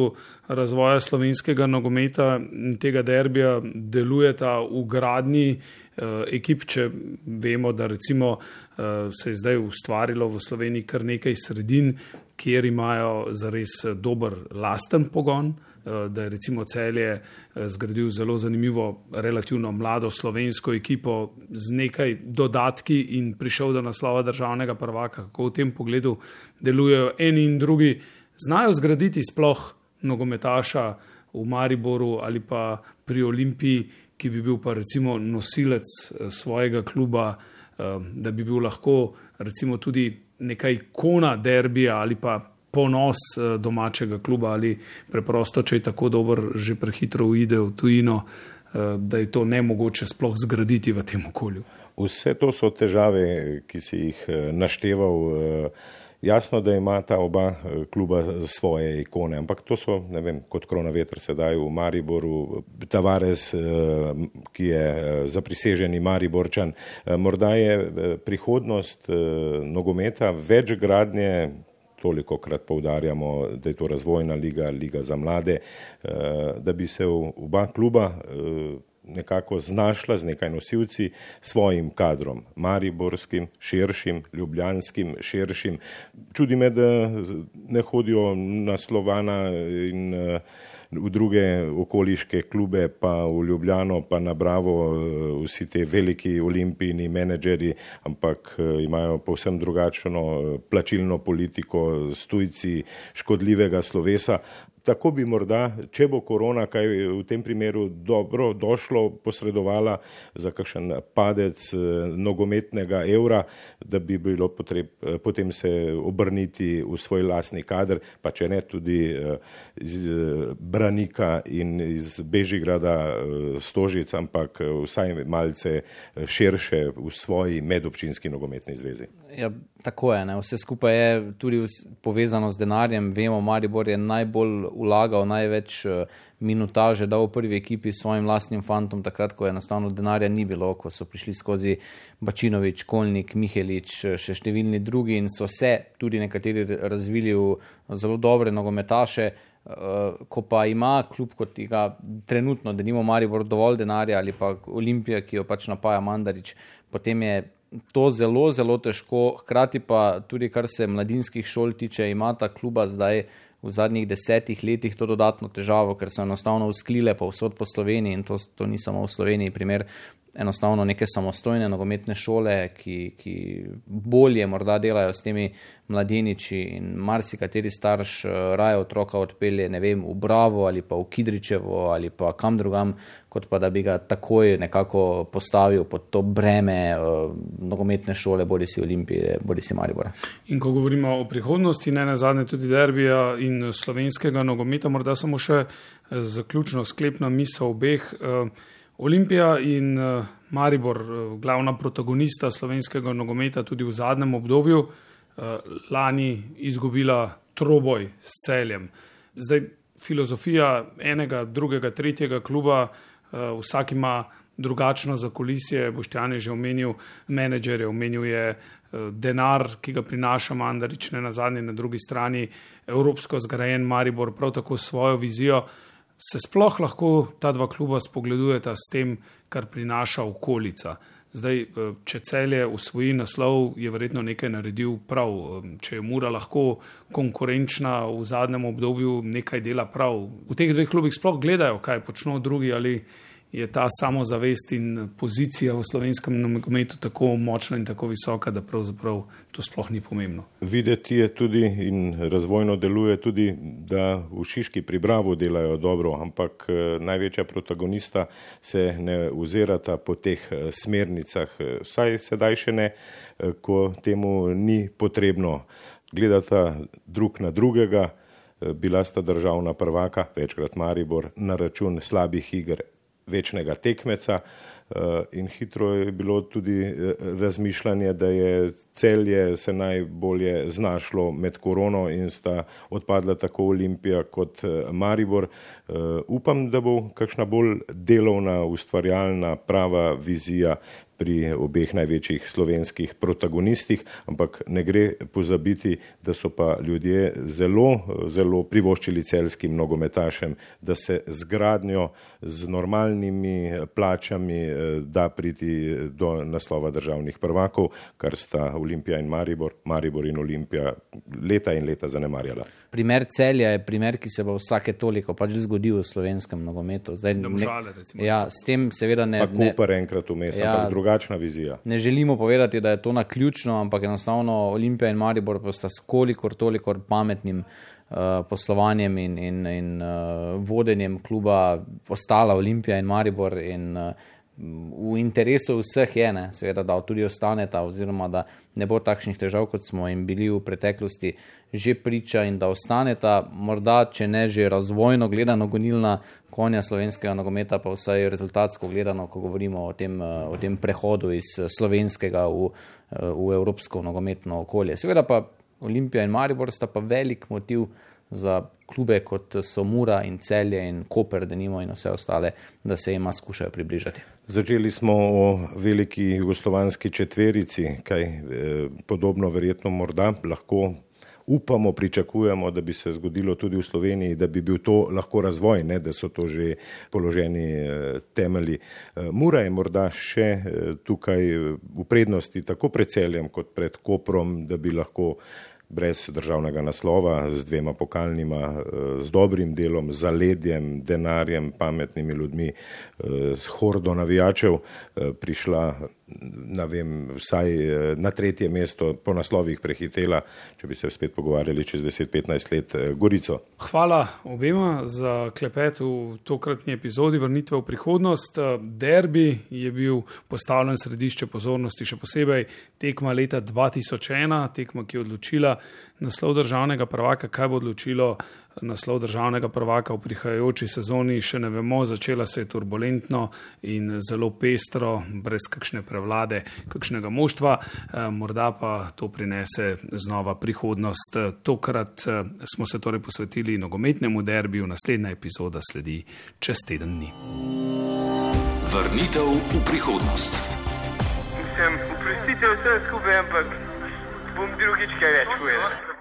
razvoja slovenskega nogometa in tega derbija delujeta v gradni uh, ekip, če vemo, da recimo uh, se je zdaj ustvarilo v Sloveniji kar nekaj sredin, kjer imajo zares dober lasten pogon, Eh, da je recimo celje eh, zgradil zelo zanimivo, relativno mlado slovensko ekipo z nekaj dodatki in prišel do naslova državnega prvaka. Kako v tem pogledu delujejo eni in drugi, znajo zgraditi sploh nogometaša v Mariboru ali pa pri Olimpiji, ki bi bil pa recimo nosilec eh, svojega kluba, da bi bil lahko recimo tudi neka ikona derbija ali pa ponos eh, domačega kluba ali preprosto, če je tako dober, že prehitro uide v tujino, eh, da je to ne mogoče sploh zgraditi v tem okolju. Vse to so težave, ki si jih eh, našteval. Jasno, da ima ta oba kluba svoje ikone, ampak to so, ne vem, kot krona vetra sedaj v Mariboru, Tavares, ki je zapriseženi Mariborčan. Morda je prihodnost nogometa več gradnje toliko krat poudarjamo, da je to razvojna liga, liga za mlade, eh, da bi se oba kluba eh, nekako znašla z nekaj nosilci svojim kadrom, mariborskim, širšim, ljubljanskim, širšim. Čudi me, da ne hodijo na Slovana in uh, v druge okoliške klube, pa v Ljubljano, pa na Bravo, eh, vsi ti veliki olimpijni menedžeri, ampak eh, imajo povsem drugačno eh, plačilno politiko s tujci škodljivega slovesa. Tako bi morda, če bo korona kaj v tem primeru dobro došlo, posredovala za kakšen padec eh, nogometnega evra, da bi bilo potreb, eh, potem se obrniti v svoj lasni kader, pa če ne tudi iz Branika in iz Bežigrada Stožic, ampak vsaj malce širše v svoji medobčinski nogometni zvezi. Ja, tako je, ne. vse skupaj je tudi povezano z denarjem. Vemo, Maribor je najbolj vlagal, največ eh, minutaže dal v prvi ekipi s svojim lastnim fantom, takrat, ko enostavno denarja ni bilo, ko so prišli skozi Bačinovič, Kolnik, Mihelič, eh, še številni drugi in so se tudi nekateri razvili v zelo dobre nogometaše. Uh, ko pa ima kljub kot tega trenutno, da nima Maribor dovolj denarja ali pa Olimpija, ki jo pač napaja Mandarič, potem je to zelo, zelo težko. Hkrati pa tudi, kar se mladinskih šol tiče, ima ta kluba zdaj v zadnjih desetih letih to dodatno težavo, ker so enostavno usklile pa vsod po Sloveniji in to, to ni samo v Sloveniji primer. Enostavno neke samostojne nogometne šole, ki, ki bolje morda delajo s temi mladeniči in marsikateri starš eh, raje otroka odpelje, ne vem, v Bravo ali pa v Kidričevo ali pa kam drugam, kot pa da bi ga takoj nekako postavil pod to breme uh, nogometne šole, bodi si Olimpije, bodi si Maribora. In ko govorimo o prihodnosti, ne na zadnje tudi derbija in slovenskega nogometa, morda samo še eh, zaključno sklepna misel obeh. Uh, Olimpija in uh, Maribor, uh, glavna protagonista slovenskega nogometa tudi v zadnjem obdobju, uh, lani izgubila troboj s celjem. Zdaj filozofija enega, drugega, tretjega kluba, vsak ima drugačno zakulisje, Boštjan je že omenil, menedžer je omenil je eh, denar, ki ga prinaša Mandarič, ne na zadnji, na drugi strani evropsko zgrajen Maribor, prav tako svojo vizijo. Se sploh lahko ta dva kluba spogledujeta s tem, kar prinaša okolica? Zdaj, eh, če celje usvoji naslov, je verjetno nekaj naredil prav. Če je Mura lahko konkurenčna v zadnjem obdobju, nekaj dela prav. V teh dveh klubih sploh gledajo, kaj počnejo drugi ali je ta samozavest in pozicija v slovenskem nogometu tako močna in tako visoka, da pravzaprav to sploh ni pomembno. Videti je tudi in razvojno deluje tudi, da v Šiški pri Bravo delajo dobro, ampak eh, največja protagonista se ne ozirata po teh eh, smernicah, vsaj sedaj še ne, eh, ko temu ni potrebno. Gledata drug na drugega, bila sta državna prvaka, večkrat Maribor, na račun slabih iger večnega tekmeca. Eh, in hitro je bilo tudi eh, razmišljanje, da je celje se najbolje znašlo med korono in sta odpadla tako Olimpija kot eh, Maribor. Upam, da bo kakšna bolj delovna, ustvarjalna, prava vizija pri obeh največjih slovenskih protagonistih, ampak ne gre pozabiti, da so pa ljudje zelo, zelo privoščili celskim nogometašem, da se zgradnjo z normalnimi plačami eh, da priti do naslova državnih prvakov, kar sta Olimpija in Maribor, Maribor in Olimpija leta in leta zanemarjala. Primer celja je primer, ki se bo vsake toliko pač zgodil v slovenskem nogometu. Zdaj, Domžale, ne, ja, s tem seveda ne. Tako pa enkrat vmes, ja, ampak drugačna vizija. Ne želimo povedati, da je to na ključno, ampak enostavno Olimpija in Maribor sta skolikor toliko pametnim uh, poslovanjem in, in, in uh, vodenjem kluba ostala Olimpija in Maribor. In, uh, v interesu vseh je, ne, seveda, da tudi ostaneta, oziroma da ne bo takšnih težav, kot smo jim bili v preteklosti, že priča in da ostaneta, morda, če ne že razvojno gledano, gonilna konja slovenskega nogometa, pa vsaj rezultatsko gledano, ko govorimo o tem, o tem prehodu iz slovenskega v, v evropsko nogometno okolje. Seveda pa Olimpija in Maribor sta pa velik motiv za klube, kot so Mura in Celje in Koper, da nimo in vse ostale, da se jima skušajo približati. Začeli smo o veliki jugoslovanski četverici, kaj eh, podobno verjetno morda lahko upamo, pričakujemo, da bi se zgodilo tudi v Sloveniji, da bi bil to lahko razvoj, ne, da so to že položeni eh, temelji. Eh, Mura je morda še tukaj v prednosti tako pred celjem kot pred Koprom, da bi lahko brez državnega naslova, z dvema pokalnima, eh, z dobrim delom, zaledjem, denarjem, pametnimi ljudmi, eh, s hordo navijačev eh, prišla vem, vsaj eh, na tretje mesto po naslovih prehitela, če bi se spet pogovarjali čez 10-15 let, eh, Gorico. Hvala obema za klepet v tokratni epizodi Vrnitve v prihodnost. Derbi je bil postavljen središče pozornosti, še posebej tekma leta 2001, tekma, ki je odločila naslov državnega prvaka, kaj bo odločilo naslov državnega prvaka v prihajajoči sezoni, še ne vemo, začela se je turbulentno in zelo pestro, brez kakšne prevlade, kakšnega moštva, eh, morda pa to prinese znova prihodnost. Tokrat eh, smo se torej posvetili nogometnemu derbiju, naslednja epizoda sledi čez teden dni. Vrnitev v prihodnost. Mislim, oprostite vse skupaj, ampak bom drugič kaj več povedal.